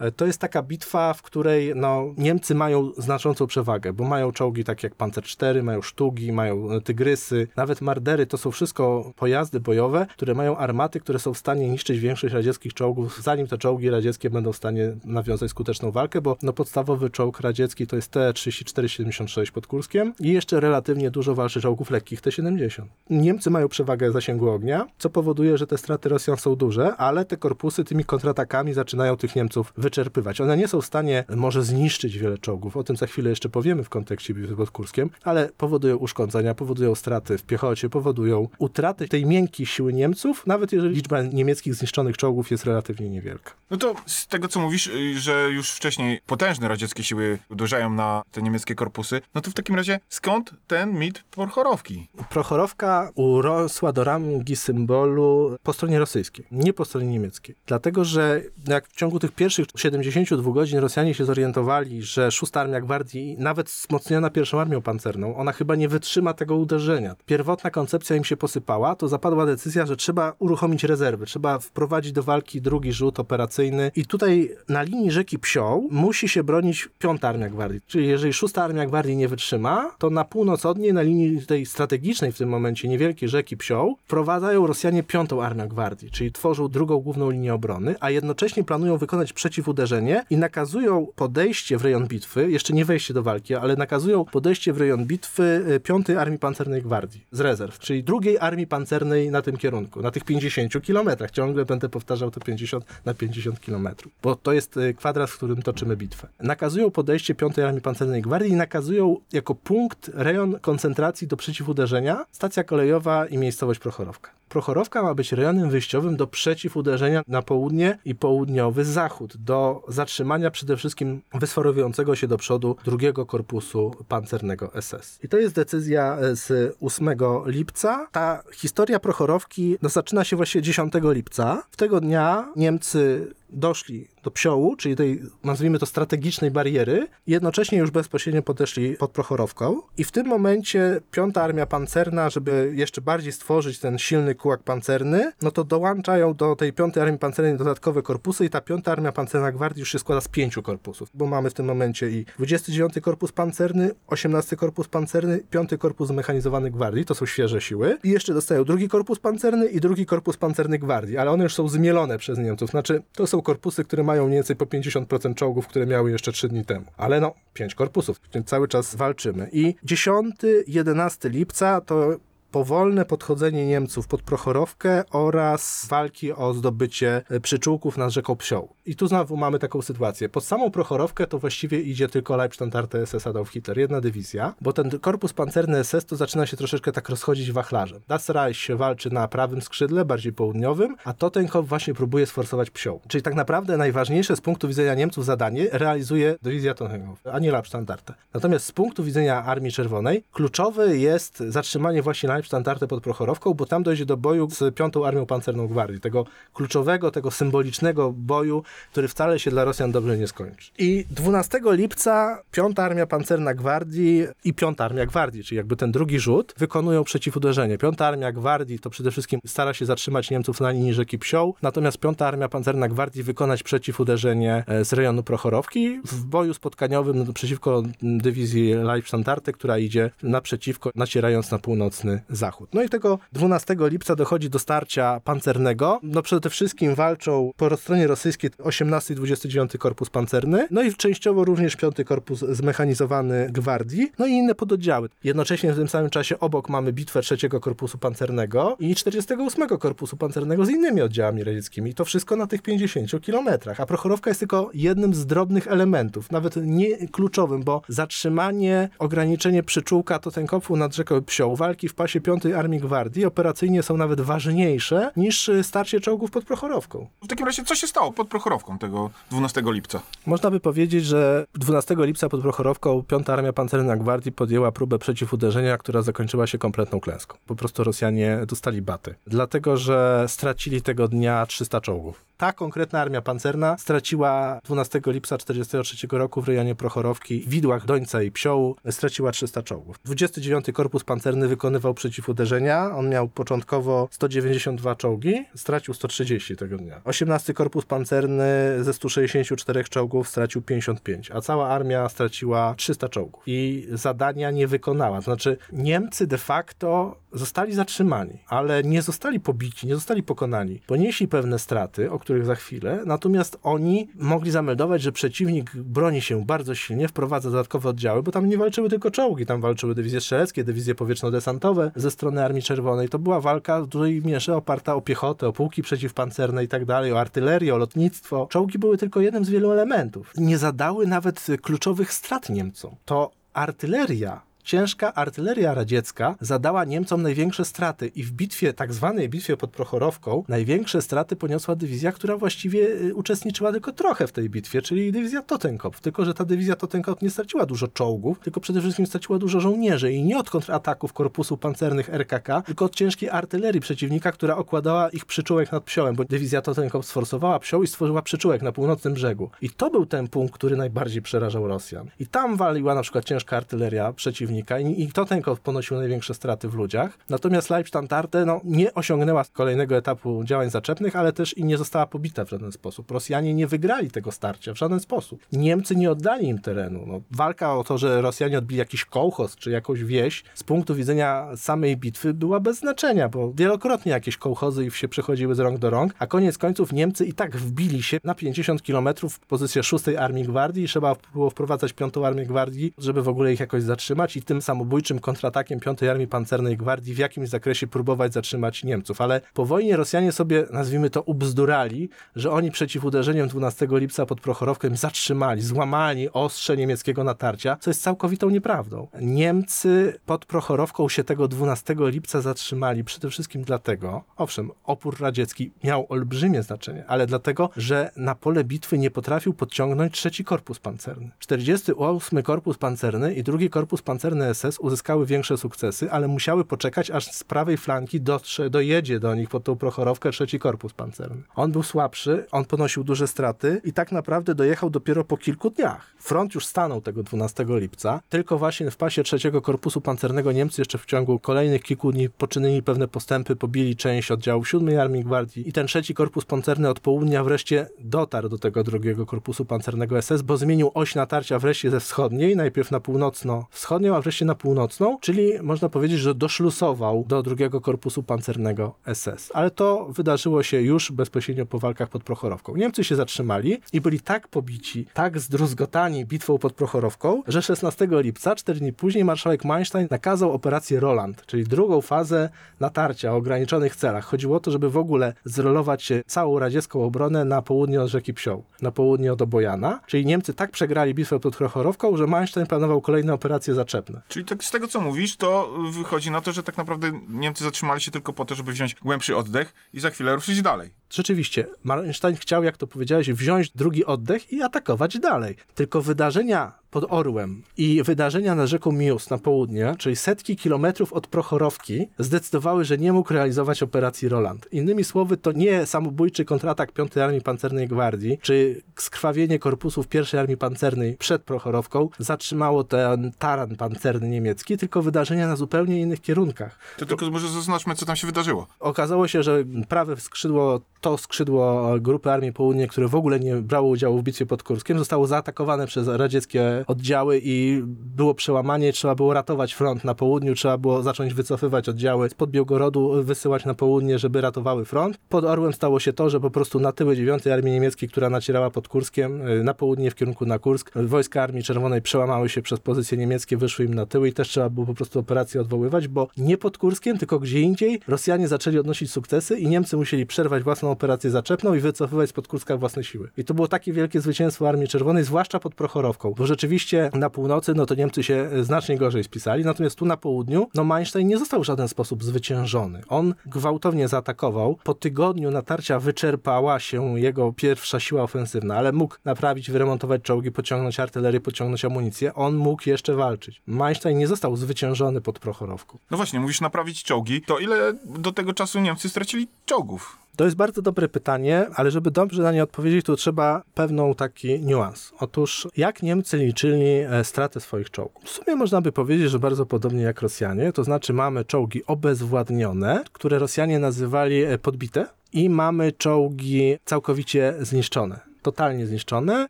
y, to jest taka bitwa, w której no, Niemcy mają znaczącą przewagę, bo mają czołgi takie jak Panzer IV, mają sztugi, mają e, tygrysy, nawet mardery. To są wszystko pojazdy bojowe, które mają armaty, które są w stanie niszczyć większość radzieckich czołgów, zanim te czołgi radzieckie będą w stanie nawiązać skuteczną walkę, bo no, podstawowy czołg radziecki to jest T-34-76 pod Kurskiem i jeszcze relatywnie dużo walczy czołgów lekkich T-70. Niemcy mają przewagę zasięgu ognia, co powoduje, że te straty Rosjan są duże, ale te korpusy tymi kontratakami zaczynają tych Niemców wyczerpywać. One nie są w stanie może zniszczyć wiele czołgów, o tym za chwilę jeszcze powiemy w kontekście bitwy pod Kurskiem, ale powodują uszkodzenia, powodują straty w piechocie, powodują utraty tej miękkiej siły Niemców, nawet jeżeli liczba niemieckich zniszczonych czołgów jest relatywnie niewielka. No to z tego, co mówisz, y, że już wcześniej potężne radzieckie siły uderzają na te niemieckie korpusy, no to w takim razie skąd ten mit Porchorowki? Prochorowka urosła do rangi symbolu po stronie rosyjskiej, nie po stronie niemieckiej. Dlatego, że jak w ciągu tych pierwszych 72 godzin Rosjanie się zorientowali, że szósta armia gwardii, nawet wzmocniona pierwszą armią pancerną, ona chyba nie wytrzyma tego uderzenia. Pierwotna koncepcja im się posypała, to zapadła decyzja, że trzeba uruchomić rezerwy, trzeba wprowadzić do walki drugi rzut operacyjny i tutaj na linii rzeki Psioł musi się bronić piąta armia gwardii. Czyli jeżeli szósta armia gwardii nie wytrzyma, to na północ od niej, na linii tej strategicznej w tym momencie niewielkiej rzeki Psioł, wprowadzają Rosjanie piątą armię gwardii, czyli tworzą drugą główną linię obrony, a jednocześnie planują wykonać przeciwuderzenie i nakazują podejście w rejon bitwy, jeszcze nie wejście do walki, ale nakazują podejście w rejon bitwy y, piątej Armii Pancernej Gwardii z rezerw, czyli drugiej Armii Pancernej na tym kierunku, na tych 50 kilometrach. Ciągle będę powtarzał to 50 na 50 kilometrów, bo to jest y, kwadrat, w którym toczymy bitwę. Nakazują podejście piątej Armii Pancernej Gwardii i nakazują jako punkt rejon koncentracji do przeciwuderzenia stacja kolejowa i miejscowość Prochorowka. Prochorowka ma być rejonem wyjściowym do przeciwuderzenia na południe i południowy zachód, do zatrzymania przede wszystkim wysforowującego się do przodu drugiego korpusu pancernego SS. I to jest decyzja e, z 8 lipca. Ta historia Prochorowki no, zaczyna się właśnie 10 lipca. W tego dnia Niemcy doszli do Psiołu, czyli tej, nazwijmy to, strategicznej bariery, jednocześnie już bezpośrednio podeszli pod Prochorowką. I w tym momencie piąta armia pancerna, żeby jeszcze bardziej stworzyć ten silny kułak pancerny, no to dołączają do tej piątej armii pancernej dodatkowe korpusy i ta piąta armia pancerna gwardii już się składa z pięciu korpusów, bo mamy w tym momencie i 29 korpus pancerny, 18 korpus pancerny, 5 korpus zmechanizowany gwardii, to są świeże siły, i jeszcze dostają drugi korpus pancerny i drugi korpus pancerny gwardii, ale one już są zmielone przez Niemców, znaczy to są korpusy, które mają mniej więcej po 50% czołgów, które miały jeszcze 3 dni temu. Ale no, 5 korpusów, w tym cały czas walczymy. I 10-11 lipca to powolne podchodzenie Niemców pod Prochorowkę oraz walki o zdobycie e, przyczółków nad rzeką Psioł. I tu znowu mamy taką sytuację. Pod samą Prochorowkę to właściwie idzie tylko Leibstandarte SS Adolf Hitler, jedna dywizja, bo ten korpus pancerny SS to zaczyna się troszeczkę tak rozchodzić wachlarzem. Das Reich walczy na prawym skrzydle, bardziej południowym, a Totenkopf właśnie próbuje sforsować Psioł. Czyli tak naprawdę najważniejsze z punktu widzenia Niemców zadanie realizuje dywizja Totenkopf, a nie Leibstandarte. Natomiast z punktu widzenia Armii Czerwonej kluczowe jest zatrzymanie właśnie Leibstandarte pod Prochorowką, bo tam dojdzie do boju z Piątą Armią Pancerną Gwardii, tego kluczowego, tego symbolicznego boju, który wcale się dla Rosjan dobrze nie skończy. I 12 lipca Piąta Armia Pancerna Gwardii i Piąta Armia Gwardii, czyli jakby ten drugi rzut, wykonują przeciwuderzenie. Piąta Armia Gwardii to przede wszystkim stara się zatrzymać Niemców na linii rzeki Psioł, natomiast Piąta Armia Pancerna Gwardii wykonać przeciwuderzenie e, z rejonu Prochorowki w boju spotkaniowym przeciwko dywizji Leibstandarte, która idzie naprzeciwko, nacierając na północny zachód. No i tego 12 lipca dochodzi do starcia pancernego. No przede wszystkim walczą po stronie rosyjskiej 18 i 29 Korpus Pancerny, no i częściowo również 5 Korpus Zmechanizowany Gwardii, no i inne pododdziały. Jednocześnie w tym samym czasie obok mamy bitwę 3 Korpusu Pancernego i 48 Korpusu Pancernego z innymi oddziałami radzieckimi. I to wszystko na tych 50 kilometrach. A Prochorowka jest tylko jednym z drobnych elementów, nawet nie kluczowym, bo zatrzymanie, ograniczenie przyczółka Totenkofu nad rzeką Psioł, walki w pasie 5 Armii Gwardii operacyjnie są nawet ważniejsze niż y, starcie czołgów pod Prochorowką. W takim razie, co się stało pod Prochorowką tego 12 lipca? Można by powiedzieć, że 12 lipca pod Prochorowką 5 Armia Pancerna Gwardii podjęła próbę przeciwuderzenia, która zakończyła się kompletną klęską. Po prostu Rosjanie dostali baty. Dlatego, że stracili tego dnia 300 czołgów. Ta konkretna armia pancerna straciła 12 lipca 1943 roku w rejonie Prochorowki, widłach Dońca i Psiołu, straciła 300 czołgów. 29 Korpus Pancerny wykonywał przeciwuderzenia. On miał początkowo 192 czołgi, stracił 130 tego dnia. 18 Korpus Pancerny ze 164 czołgów stracił 55, a cała armia straciła 300 czołgów. I zadania nie wykonała. To znaczy Niemcy de facto zostali zatrzymani, ale nie zostali pobici, nie zostali pokonani. Ponieśli pewne straty, o których za chwilę, natomiast oni mogli zameldować, że przeciwnik broni się bardzo silnie, wprowadza dodatkowe oddziały, bo tam nie walczyły tylko czołgi, tam walczyły dywizje strzeleckie, dywizje powietrzno-desantowe ze strony Armii Czerwonej. To była walka w dużej mierze oparta o piechotę, o pułki przeciwpancerne i tak dalej, o artylerię, o lotnictwo. Czołgi były tylko jednym z wielu elementów. Nie zadały nawet kluczowych strat Niemcom. To artyleria ciężka artyleria radziecka zadała Niemcom największe straty i w bitwie, tak zwanej bitwie pod Prochorowką, największe straty poniosła dywizja, która właściwie y, uczestniczyła tylko trochę w tej bitwie, czyli dywizja Totenkopf. Tylko, że ta dywizja Totenkopf nie straciła dużo czołgów, tylko przede wszystkim straciła dużo żołnierzy i nie od kontrataków korpusu pancernych RKK, tylko od ciężkiej artylerii przeciwnika, która okładała ich przyczółek nad Psiołem, bo dywizja Totenkopf sforsowała Psioł i stworzyła przyczółek na północnym brzegu. I to był ten punkt, który najbardziej przerażał Rosjan. I tam waliła na przeciwnika ciężka artyleria przeciwnika i, i Totenkopf ponosił największe straty w ludziach. Natomiast Leibstandarte no, nie osiągnęła kolejnego etapu działań zaczepnych, ale też i nie została pobita w żaden sposób. Rosjanie nie wygrali tego starcia w żaden sposób. Niemcy nie oddali im terenu. No, walka o to, że Rosjanie odbili jakiś kołchoz czy jakąś wieś, z punktu widzenia samej bitwy była bez znaczenia, bo wielokrotnie jakieś kołchozy się przechodziły z rąk do rąk, a koniec końców Niemcy i tak wbili się na 50 kilometrów w pozycję 6 Armii Gwardii i trzeba było wprowadzać 5 Armię Gwardii, żeby w ogóle ich jakoś zatrzymać i tym samobójczym kontratakiem 5 Armii Pancernej Gwardii w jakimś zakresie próbować zatrzymać Niemców. Ale po wojnie Rosjanie sobie, nazwijmy to, ubzdurali, że oni przeciwuderzeniem 12 lipca pod Prochorowkiem zatrzymali, złamali ostrze niemieckiego natarcia, co jest całkowitą nieprawdą. Niemcy pod Prochorowką się tego 12 lipca zatrzymali przede wszystkim dlatego, owszem, opór radziecki miał olbrzymie znaczenie, ale dlatego, że na pole bitwy nie potrafił podciągnąć trzeci korpus pancerny. 48 korpus pancerny i drugi korpus pancerny SS uzyskały większe sukcesy, ale musiały poczekać, aż z prawej flanki dotrze, dojedzie do nich pod tą Prochorowkę trzeci korpus pancerny. On był słabszy, on ponosił duże straty i tak naprawdę dojechał dopiero po kilku dniach. Front już stanął tego 12 lipca, tylko właśnie w pasie trzeciego korpusu pancernego Niemcy jeszcze w ciągu kolejnych kilku dni poczynili pewne postępy, pobili część oddziałów 7 Armii Gwardii i ten trzeci korpus pancerny od południa wreszcie dotarł do tego drugiego korpusu pancernego SS, bo zmienił oś natarcia wreszcie ze wschodniej, najpierw na północno-wschodnią, a wreszcie na północną, czyli można powiedzieć, że doszlusował do drugiego korpusu pancernego SS. Ale to wydarzyło się już bezpośrednio po walkach pod Prochorowką. Niemcy się zatrzymali i byli tak pobici, tak zdruzgotani bitwą pod Prochorowką, że 16 lipca, 4 dni później, marszałek Manstein nakazał operację Roland, czyli drugą fazę natarcia o ograniczonych celach. Chodziło o to, żeby w ogóle zrolować całą radziecką obronę na południe od rzeki Psioł, na południe od Obojana. Czyli Niemcy tak przegrali bitwę pod Prochorowką, że Manstein planował kolejne operacje zaczepne. Czyli tak z tego, co mówisz, to wychodzi na to, że tak naprawdę Niemcy zatrzymali się tylko po to, żeby wziąć głębszy oddech i za chwilę ruszyć dalej. Rzeczywiście, Manstein chciał, jak to powiedziałeś, wziąć drugi oddech i atakować dalej. Tylko wydarzenia pod Orłem i wydarzenia na rzeką Mius na południe, czyli setki kilometrów od Prochorowki, zdecydowały, że nie mógł realizować operacji Roland. Innymi słowy, to nie samobójczy kontratak 5 Armii Pancernej Gwardii, czy skrwawienie korpusów 1 Armii Pancernej przed Prochorowką zatrzymało ten taran pancerny niemiecki, tylko wydarzenia na zupełnie innych kierunkach. To tylko może zaznaczmy, co tam się wydarzyło. Okazało się, że prawe skrzydło, to skrzydło Grupy Armii Południe, które w ogóle nie brało udziału w bitwie pod Kurskiem, zostało zaatakowane przez radzieckie oddziały i było przełamanie, trzeba było ratować front na południu, trzeba było zacząć wycofywać oddziały spod Białgorodu, wysyłać na południe, żeby ratowały front. Pod Orłem stało się to, że po prostu na tyły 9 Armii Niemieckiej, która nacierała pod Kurskiem, na południe w kierunku na Kursk, wojska Armii Czerwonej przełamały się przez pozycje niemieckie, wyszły im na tyły i też trzeba było po prostu operację odwoływać, bo nie pod Kurskiem, tylko gdzie indziej Rosjanie zaczęli odnosić sukcesy i Niemcy musieli przerwać własną operację zaczepną i wycofywać spod Kurska własne siły. I to było takie wielkie zwycięstwo Armii Czerwonej, zwłaszcza pod Prochorowką, bo rzeczywiście na północy, no to Niemcy się znacznie gorzej spisali, natomiast tu na południu, no Manstein nie został w żaden sposób zwyciężony. On gwałtownie zaatakował. Po tygodniu natarcia wyczerpała się jego pierwsza siła ofensywna, ale mógł naprawić, wyremontować czołgi, pociągnąć artylerię, pociągnąć amunicję. On mógł jeszcze walczyć. Manstein nie został zwyciężony pod Prochorowką. No właśnie, mówisz naprawić czołgi. To ile do tego czasu Niemcy stracili czołgów? To jest bardzo dobre pytanie, ale żeby dobrze na nie odpowiedzieć, to trzeba pewną taki niuans. Otóż, jak Niemcy liczyli straty swoich czołgów? W sumie można by powiedzieć, że bardzo podobnie jak Rosjanie, to znaczy mamy czołgi obezwładnione, które Rosjanie nazywali podbite, i mamy czołgi całkowicie zniszczone totalnie zniszczone.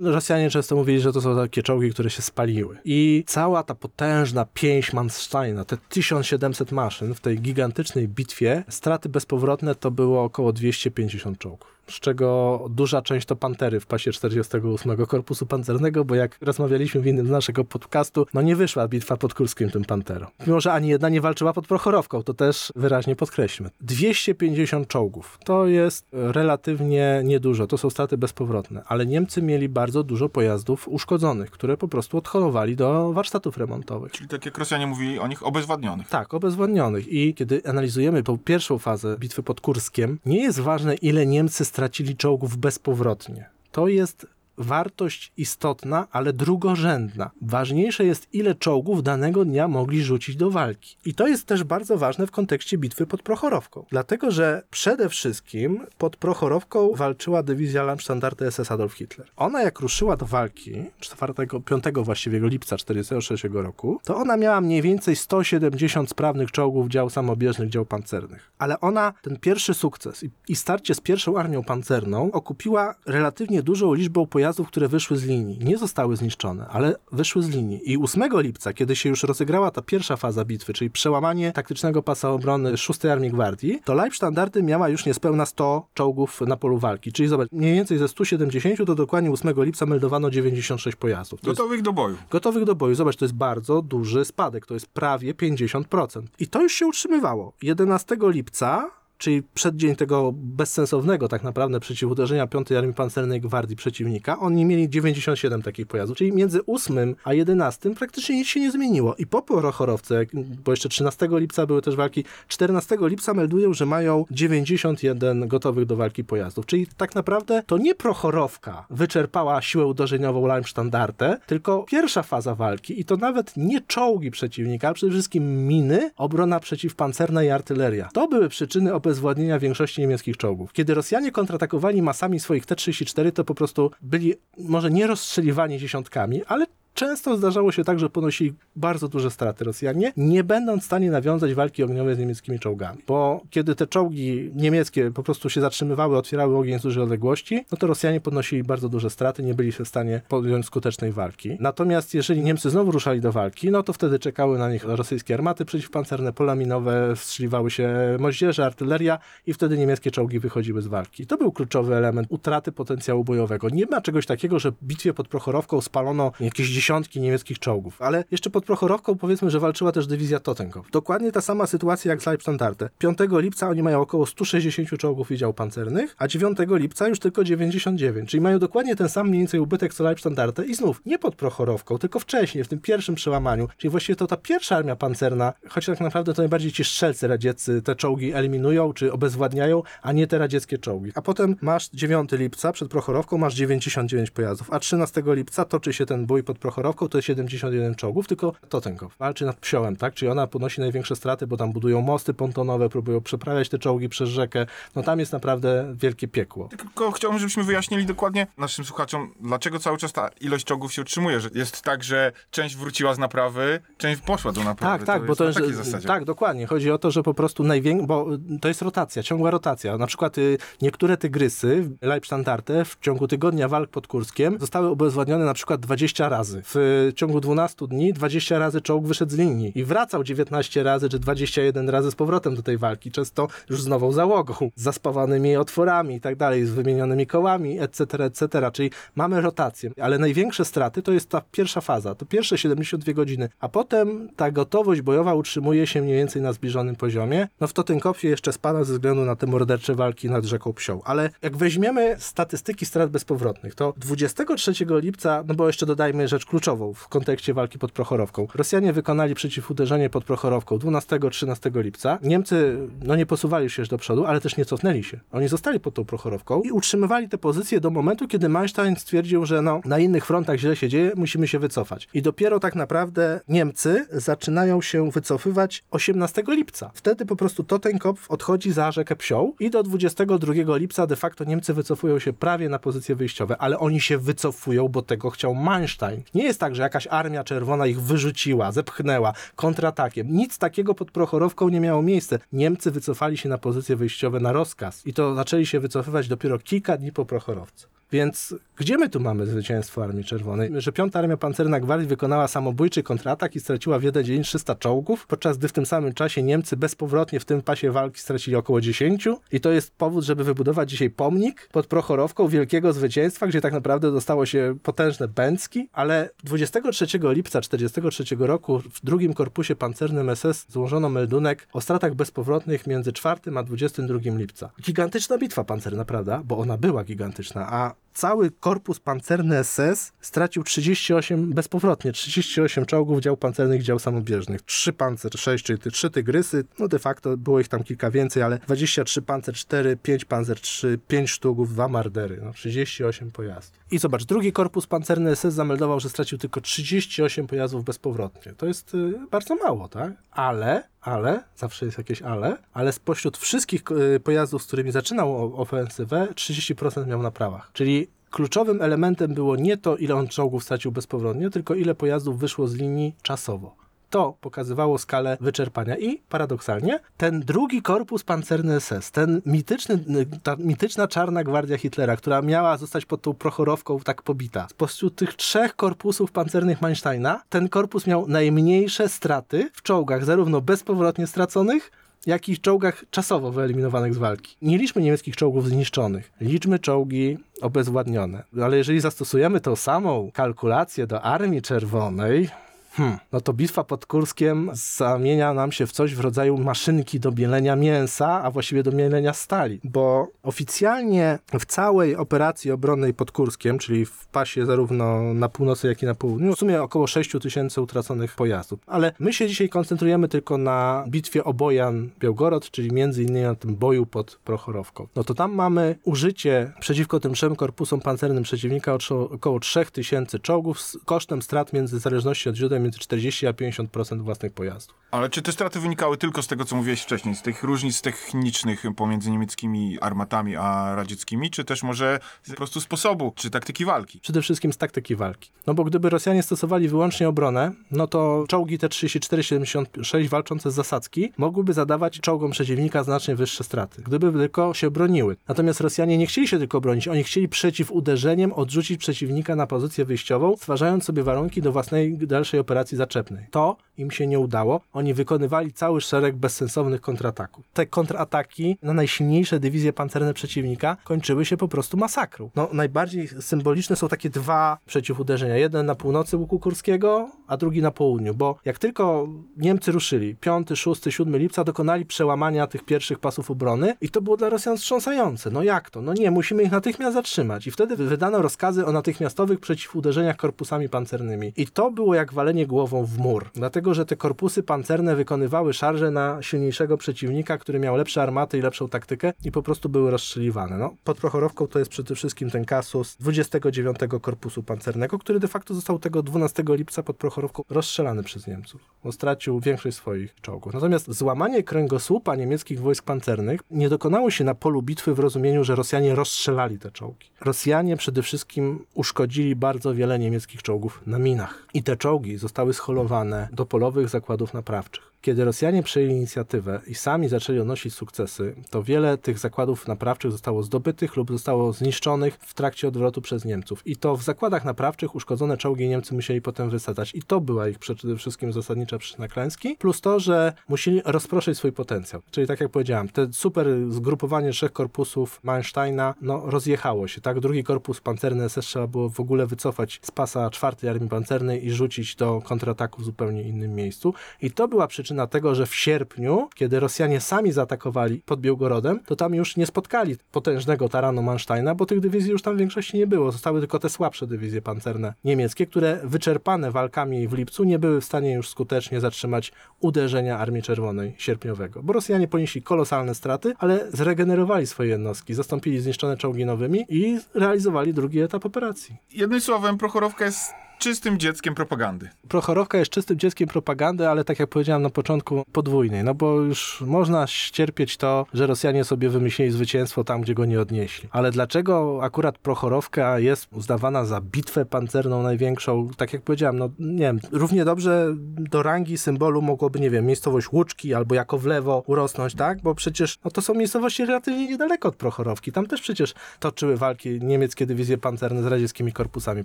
Rosjanie często mówili, że to są takie czołgi, które się spaliły. I cała ta potężna pięść Mansteina, te 1700 maszyn w tej gigantycznej bitwie, straty bezpowrotne to było około 250 czołgów z czego duża część to pantery w pasie 48 Korpusu Pancernego, bo jak rozmawialiśmy w innym z naszego podcastu, no nie wyszła bitwa pod Kurskiem tym panterom. Mimo, że ani jedna nie walczyła pod Prochorowką, to też wyraźnie podkreślmy. 250 czołgów, to jest relatywnie niedużo, to są straty bezpowrotne, ale Niemcy mieli bardzo dużo pojazdów uszkodzonych, które po prostu odholowali do warsztatów remontowych. Czyli tak jak Rosjanie mówili o nich, obezwładnionych. Tak, obezwładnionych. I kiedy analizujemy tą pierwszą fazę bitwy pod Kurskiem, nie jest ważne, ile Niemcy stracili czołgów bezpowrotnie. To jest wartość istotna, ale drugorzędna. Ważniejsze jest, ile czołgów danego dnia mogli rzucić do walki. I to jest też bardzo ważne w kontekście bitwy pod Prochorowką. Dlatego, że przede wszystkim pod Prochorowką walczyła dywizja Landstandarte SS Adolf Hitler. Ona jak ruszyła do walki 4, 5 właściwie lipca 1943 roku, to ona miała mniej więcej 170 sprawnych czołgów dział samobieżnych, dział pancernych. Ale ona ten pierwszy sukces i, i starcie z pierwszą armią pancerną okupiła relatywnie dużą liczbą pojazdów pojazdów, które wyszły z linii. Nie zostały zniszczone, ale wyszły z linii. I 8 lipca, kiedy się już rozegrała ta pierwsza faza bitwy, czyli przełamanie taktycznego pasa obrony 6 Armii Gwardii, to Leibstandardy miała już niespełna 100 czołgów na polu walki. Czyli zobacz, mniej więcej ze 170 to dokładnie 8 lipca meldowano 96 pojazdów. To gotowych jest, do boju. Gotowych do boju. Zobacz, to jest bardzo duży spadek. To jest prawie 50%. I to już się utrzymywało. 11 lipca czyli przeddzień tego bezsensownego tak naprawdę przeciwuderzenia 5 Armii Pancernej Gwardii przeciwnika, oni mieli 97 takich pojazdów, czyli między 8 a 11 praktycznie nic się nie zmieniło. I po Prochorowce, bo jeszcze 13 lipca były też walki, 14 lipca meldują, że mają 91 gotowych do walki pojazdów, czyli tak naprawdę to nie Prochorowka wyczerpała siłę uderzeniową Leimstandarte, tylko pierwsza faza walki i to nawet nie czołgi przeciwnika, przede wszystkim miny, obrona przeciwpancerna i artyleria. To były przyczyny obezwładnienia większości niemieckich czołgów. Kiedy Rosjanie kontratakowali masami swoich T-34, to po prostu byli może nie rozstrzeliwani dziesiątkami, ale często zdarzało się tak, że ponosili bardzo duże straty Rosjanie, nie będąc w stanie nawiązać walki ogniowej z niemieckimi czołgami. Bo kiedy te czołgi niemieckie po prostu się zatrzymywały, otwierały ogień z dużej odległości, no to Rosjanie ponosili bardzo duże straty, nie byli w stanie podjąć skutecznej walki. Natomiast jeżeli Niemcy znowu ruszali do walki, no to wtedy czekały na nich rosyjskie armaty przeciwpancerne, pola minowe, wstrzeliwały się moździerze, artyleria i wtedy niemieckie czołgi wychodziły z walki. To był kluczowy element utraty potencjału bojowego. Nie ma czegoś takiego, że w bitwie pod Prochorowką spalono jakieś dziesiątki niemieckich czołgów, ale jeszcze pod Prochorowką powiedzmy, że walczyła też dywizja Totenkow. Dokładnie ta sama sytuacja jak z Leibstandarte. 5 lipca oni mają około 160 czołgów i dział pancernych, a 9 lipca już tylko 99, czyli mają dokładnie ten sam mniej więcej ubytek co Leibstandarte i znów nie pod Prochorowką, tylko wcześniej, w tym pierwszym przełamaniu, czyli właściwie to ta pierwsza armia pancerna, choć tak naprawdę to najbardziej ci strzelcy radzieccy te czołgi eliminują czy obezwładniają, a nie te radzieckie czołgi. A potem masz 9 lipca przed Prochorowką masz 99 pojazdów, a 13 lipca toczy się ten bój pod Prochorowką, to jest 71 czołgów, tylko Totenkow walczy nad Psiołem, tak? Czyli ona ponosi największe straty, bo tam budują mosty pontonowe, próbują przeprawiać te czołgi przez rzekę. No tam jest naprawdę wielkie piekło. Tylko chciałbym, żebyśmy wyjaśnili dokładnie naszym słuchaczom, dlaczego cały czas ta ilość czołgów się utrzymuje. Że jest tak, że część wróciła z naprawy, część poszła do naprawy. Tak, tak, bo to jest. na takiej zasadzie. Tak, dokładnie. Chodzi o to, że po prostu największy, bo to jest rotacja, ciągła rotacja. Na przykład y, niektóre tygrysy, Leibstandarte, w ciągu tygodnia walk pod Kurskiem zostały obezwładnione na przykład 20 razy. W ciągu 12 dni 20 razy czołg wyszedł z linii i wracał 19 razy czy 21 razy z powrotem do tej walki, często już z nową załogą, z [laughs] zaspawanymi otworami i tak dalej, z wymienionymi kołami, etc., etc. Czyli mamy rotację, ale największe straty to jest ta pierwsza faza, to pierwsze 72 godziny, a potem ta gotowość bojowa utrzymuje się mniej więcej na zbliżonym poziomie. No w Totenkopie jeszcze spada ze względu na te mordercze walki nad rzeką Psią, ale jak weźmiemy statystyki strat bezpowrotnych, to 23 lipca, no bo jeszcze dodajmy rzecz kluczową w kontekście walki pod Prochorowką. Rosjanie wykonali przeciwuderzenie pod Prochorowką 12-13 lipca. Niemcy no nie posuwali się już do przodu, ale też nie cofnęli się. Oni zostali pod tą Prochorowką i utrzymywali te pozycje do momentu, kiedy Manstein stwierdził, że no, na innych frontach źle się dzieje, musimy się wycofać. I dopiero tak naprawdę Niemcy zaczynają się wycofywać 18 lipca. Wtedy po prostu Totenkopf odchodzi za rzekę Psią i do 22 lipca de facto Niemcy wycofują się prawie na pozycje wyjściowe, ale oni się wycofują, bo tego chciał Manstein. Nie jest tak, że jakaś armia czerwona ich wyrzuciła, zepchnęła kontratakiem. Nic takiego pod Prochorowką nie miało miejsca. Niemcy wycofali się na pozycje wyjściowe na rozkaz i to zaczęli się wycofywać dopiero kilka dni po Prochorowce. Więc gdzie my tu mamy zwycięstwo Armii Czerwonej? Że Piąta Armia Pancerna Gwardii wykonała samobójczy kontratak i straciła w jeden dzień 300 czołgów, podczas gdy w tym samym czasie Niemcy bezpowrotnie w tym pasie walki stracili około 10 i to jest powód, żeby wybudować dzisiaj pomnik pod Prochorowką wielkiego zwycięstwa, gdzie tak naprawdę dostało się potężne bęcki, ale 23 lipca 1943 roku w drugim korpusie pancernym SS złożono meldunek o stratach bezpowrotnych między 4 a 22 lipca. Gigantyczna bitwa pancerna, prawda? Bo ona była gigantyczna, a cały korpus pancerny SS stracił 38 bezpowrotnie, 38 czołgów, dział pancernych, dział samobieżnych, 3 pancer 6, czyli te 3 tygrysy, no de facto było ich tam kilka więcej, ale 23 pancer 4, 5 pancer 3, 5 sztuków, 2 mardery, no 38 pojazdów. I zobacz, drugi korpus pancerny SS zameldował, że stracił tylko 38 pojazdów bezpowrotnie. To jest y, bardzo mało, tak? Ale ale, zawsze jest jakieś ale, ale spośród wszystkich y, pojazdów, z którymi zaczynał ofensywę, 30% miał na prawach. Czyli kluczowym elementem było nie to, ile on czołgów stracił bezpowrotnie, tylko ile pojazdów wyszło z linii czasowo. To pokazywało skalę wyczerpania i paradoksalnie ten drugi korpus pancerny SS, ten mityczny, ta mityczna czarna gwardia Hitlera, która miała zostać pod tą prochorowką tak pobita. Spośród tych trzech korpusów pancernych Mansteina, ten korpus miał najmniejsze straty w czołgach, zarówno bezpowrotnie straconych, jak i czołgach czasowo wyeliminowanych z walki. Nie liczmy niemieckich czołgów zniszczonych, liczmy czołgi obezwładnione. Ale jeżeli zastosujemy tą samą kalkulację do Armii Czerwonej, Hmm, no to bitwa pod Kurskiem zamienia nam się w coś w rodzaju maszynki do mielenia mięsa, a właściwie do mielenia stali, bo oficjalnie w całej operacji obronnej pod Kurskiem, czyli w pasie zarówno na północy, jak i na południu, w sumie około 6 tysięcy utraconych pojazdów. Ale my się dzisiaj koncentrujemy tylko na bitwie Obojan-Białgorod, czyli między innymi na tym boju pod Prochorowką. No to tam mamy użycie przeciwko tym trzem korpusom pancernym przeciwnika około 3 tysięcy czołgów z kosztem strat między zależności od źródeł między 40 a 50% własnych pojazdów. Ale czy te straty wynikały tylko z tego, co mówiłeś wcześniej, z tych różnic technicznych pomiędzy niemieckimi armatami a radzieckimi, czy też może po prostu sposobu, czy taktyki walki? Przede wszystkim z taktyki walki. No bo gdyby Rosjanie stosowali wyłącznie obronę, no to czołgi T-34-76 walczące z zasadzki mogłyby zadawać czołgom przeciwnika znacznie wyższe straty, gdyby tylko się broniły. Natomiast Rosjanie nie chcieli się tylko bronić, oni chcieli przeciw uderzeniem odrzucić przeciwnika na pozycję wyjściową, stwarzając sobie warunki do własnej dalszej operacji zaczepnej. To im się nie udało. Oni wykonywali cały szereg bezsensownych kontrataków. Te kontrataki na najsilniejsze dywizje pancerne przeciwnika kończyły się po prostu masakrą. No, najbardziej symboliczne są takie dwa przeciwuderzenia. Jeden na północy Łuku Kurskiego, a drugi na południu, bo jak tylko Niemcy ruszyli, 5, 6, 7 lipca dokonali przełamania tych pierwszych pasów obrony i to było dla Rosjan wstrząsające. No jak to? No nie, musimy ich natychmiast zatrzymać. I wtedy wydano rozkazy o natychmiastowych przeciwuderzeniach korpusami pancernymi. I to było jak walenie głową w mur. Dlatego, że te korpusy pancerne wykonywały szarże na silniejszego przeciwnika, który miał lepsze armaty i lepszą taktykę i po prostu były rozstrzeliwane. No, pod Prochorowką to jest przede wszystkim ten kasus 29 Korpusu Pancernego, który de facto został tego 12 lipca pod Prochorowką rozstrzelany przez Niemców, stracił większość swoich czołgów. Natomiast złamanie kręgosłupa niemieckich wojsk pancernych nie dokonało się na polu bitwy w rozumieniu, że Rosjanie rozstrzelali te czołgi. Rosjanie przede wszystkim uszkodzili bardzo wiele niemieckich czołgów na minach i te czołgi zostały scholowane do polowych zakładów naprawczych. Kiedy Rosjanie przejęli inicjatywę i sami zaczęli odnosić sukcesy, to wiele tych zakładów naprawczych zostało zdobytych lub zostało zniszczonych w trakcie odwrotu przez Niemców. I to w zakładach naprawczych uszkodzone czołgi Niemcy musieli potem wysadzać. I to była ich przede wszystkim zasadnicza przyczyna klęski, plus to, że musieli rozproszyć swój potencjał. Czyli tak jak powiedziałem, te super zgrupowanie trzech korpusów Mansteina, no rozjechało się, tak? Drugi korpus pancerny SS trzeba było w ogóle wycofać z pasa czwartej armii pancernej i rzucić do kontrataku w zupełnie innym miejscu. I to była przyczyna tego, że w sierpniu, kiedy Rosjanie sami zaatakowali pod Białgorodem, to tam już nie spotkali potężnego taranu Mansteina, bo tych dywizji już tam w większości nie było. Zostały tylko te słabsze dywizje pancerne niemieckie, które wyczerpane walkami w lipcu nie były w stanie już skutecznie zatrzymać uderzenia Armii Czerwonej sierpniowego. Bo Rosjanie ponieśli kolosalne straty, ale zregenerowali swoje jednostki, zastąpili zniszczone czołgi nowymi i realizowali drugi etap operacji. Jednym słowem, Prochorowka jest czystym dzieckiem propagandy. Prochorowka jest czystym dzieckiem propagandy, ale tak jak powiedziałem na początku, podwójnej, no bo już można ścierpieć to, że Rosjanie sobie wymyślili zwycięstwo tam, gdzie go nie odnieśli. Ale dlaczego akurat Prochorowka jest uznawana za bitwę pancerną największą? Tak jak powiedziałem, no nie wiem, równie dobrze do rangi symbolu mogłoby, nie wiem, miejscowość Łuczki albo jako w lewo urosnąć, tak? Bo przecież no to są miejscowości relatywnie niedaleko od Prochorowki. Tam też przecież toczyły walki niemieckie dywizje pancerne z radzieckimi korpusami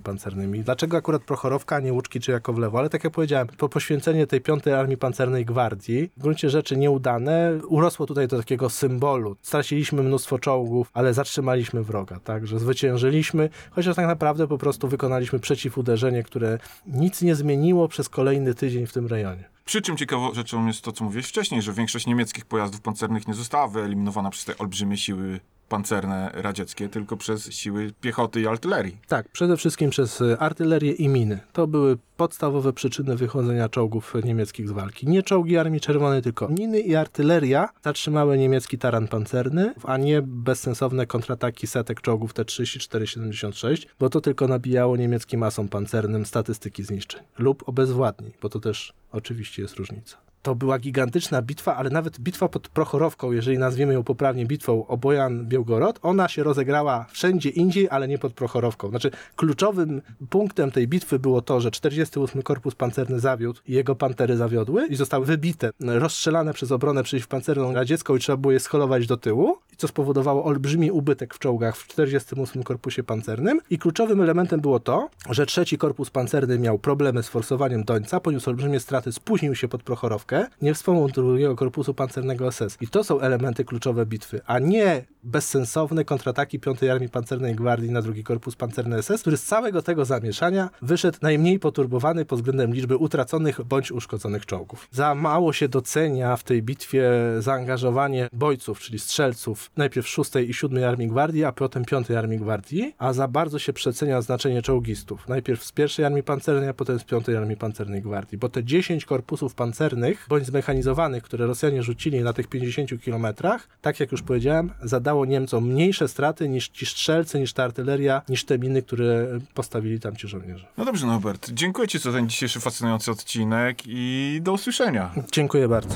pancernymi. Dlaczego akurat Prochorowka, a nie Łuczki czy Jakowlewo, ale tak jak powiedziałem, po poświęcenie tej piątej Armii Pancernej Gwardii, w gruncie rzeczy nieudane, urosło tutaj do takiego symbolu. Straciliśmy mnóstwo czołgów, ale zatrzymaliśmy wroga, tak, że zwyciężyliśmy, chociaż tak naprawdę po prostu wykonaliśmy przeciwuderzenie, które nic nie zmieniło przez kolejny tydzień w tym rejonie. Przy czym ciekawą rzeczą jest to, co mówiłeś wcześniej, że większość niemieckich pojazdów pancernych nie została wyeliminowana przez te olbrzymie siły pancerne radzieckie, tylko przez siły piechoty i artylerii. Tak, przede wszystkim przez y, artylerię i miny. To były podstawowe przyczyny wychodzenia czołgów niemieckich z walki. Nie czołgi Armii Czerwonej, tylko miny i artyleria zatrzymały niemiecki taran pancerny, a nie bezsensowne kontrataki setek czołgów T-34-76, bo to tylko nabijało niemieckim masom pancernym statystyki zniszczeń. Lub obezwładni, bo to też oczywiście jest różnica. To była gigantyczna bitwa, ale nawet bitwa pod Prochorowką, jeżeli nazwiemy ją poprawnie bitwą Obojan-Białgorod, ona się rozegrała wszędzie indziej, ale nie pod Prochorowką. Znaczy, kluczowym punktem tej bitwy było to, że 48 Korpus Pancerny zawiódł i jego pantery zawiodły i zostały wybite, rozstrzelane przez obronę przeciwpancerną radziecką i trzeba było je scholować do tyłu, co spowodowało olbrzymi ubytek w czołgach w 48 Korpusie Pancernym. I kluczowym elementem było to, że trzeci Korpus Pancerny miał problemy z forsowaniem Dońca, poniósł olbrzymie straty, spóźnił się pod Prochorowkę, nie wspomógł drugiego Korpusu Pancernego SS. I to są elementy kluczowe bitwy, a nie bezsensowne kontrataki 5 Armii Pancernej Gwardii na drugi Korpus Pancerny SS, który z całego tego zamieszania wyszedł najmniej poturbowany pod względem liczby utraconych bądź uszkodzonych czołgów. Za mało się docenia w tej bitwie zaangażowanie bojców, czyli strzelców, najpierw 6 i 7 Armii Gwardii, a potem 5 Armii Gwardii, a za bardzo się przecenia znaczenie czołgistów. Najpierw z 1 Armii Pancernej, a potem z 5 Armii Pancernej Gwardii, bo te 10 korpusów pancernych bądź zmechanizowanych, które Rosjanie rzucili na tych 50 kilometrach, tak jak już powiedziałem, zadało zadawało Niemcom mniejsze straty niż ci strzelcy, niż ta artyleria, niż te miny, które postawili tam ci żołnierze. No dobrze, Norbert. Dziękuję Ci za ten dzisiejszy fascynujący odcinek i do usłyszenia. Dziękuję bardzo.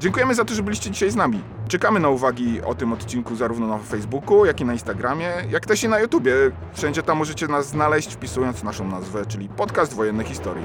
Dziękujemy za to, że byliście dzisiaj z nami. Czekamy na uwagi o tym odcinku zarówno na Facebooku, jak i na Instagramie, jak też i na YouTubie. Wszędzie tam możecie nas znaleźć, wpisując naszą nazwę, czyli Podcast Wojenne Historii.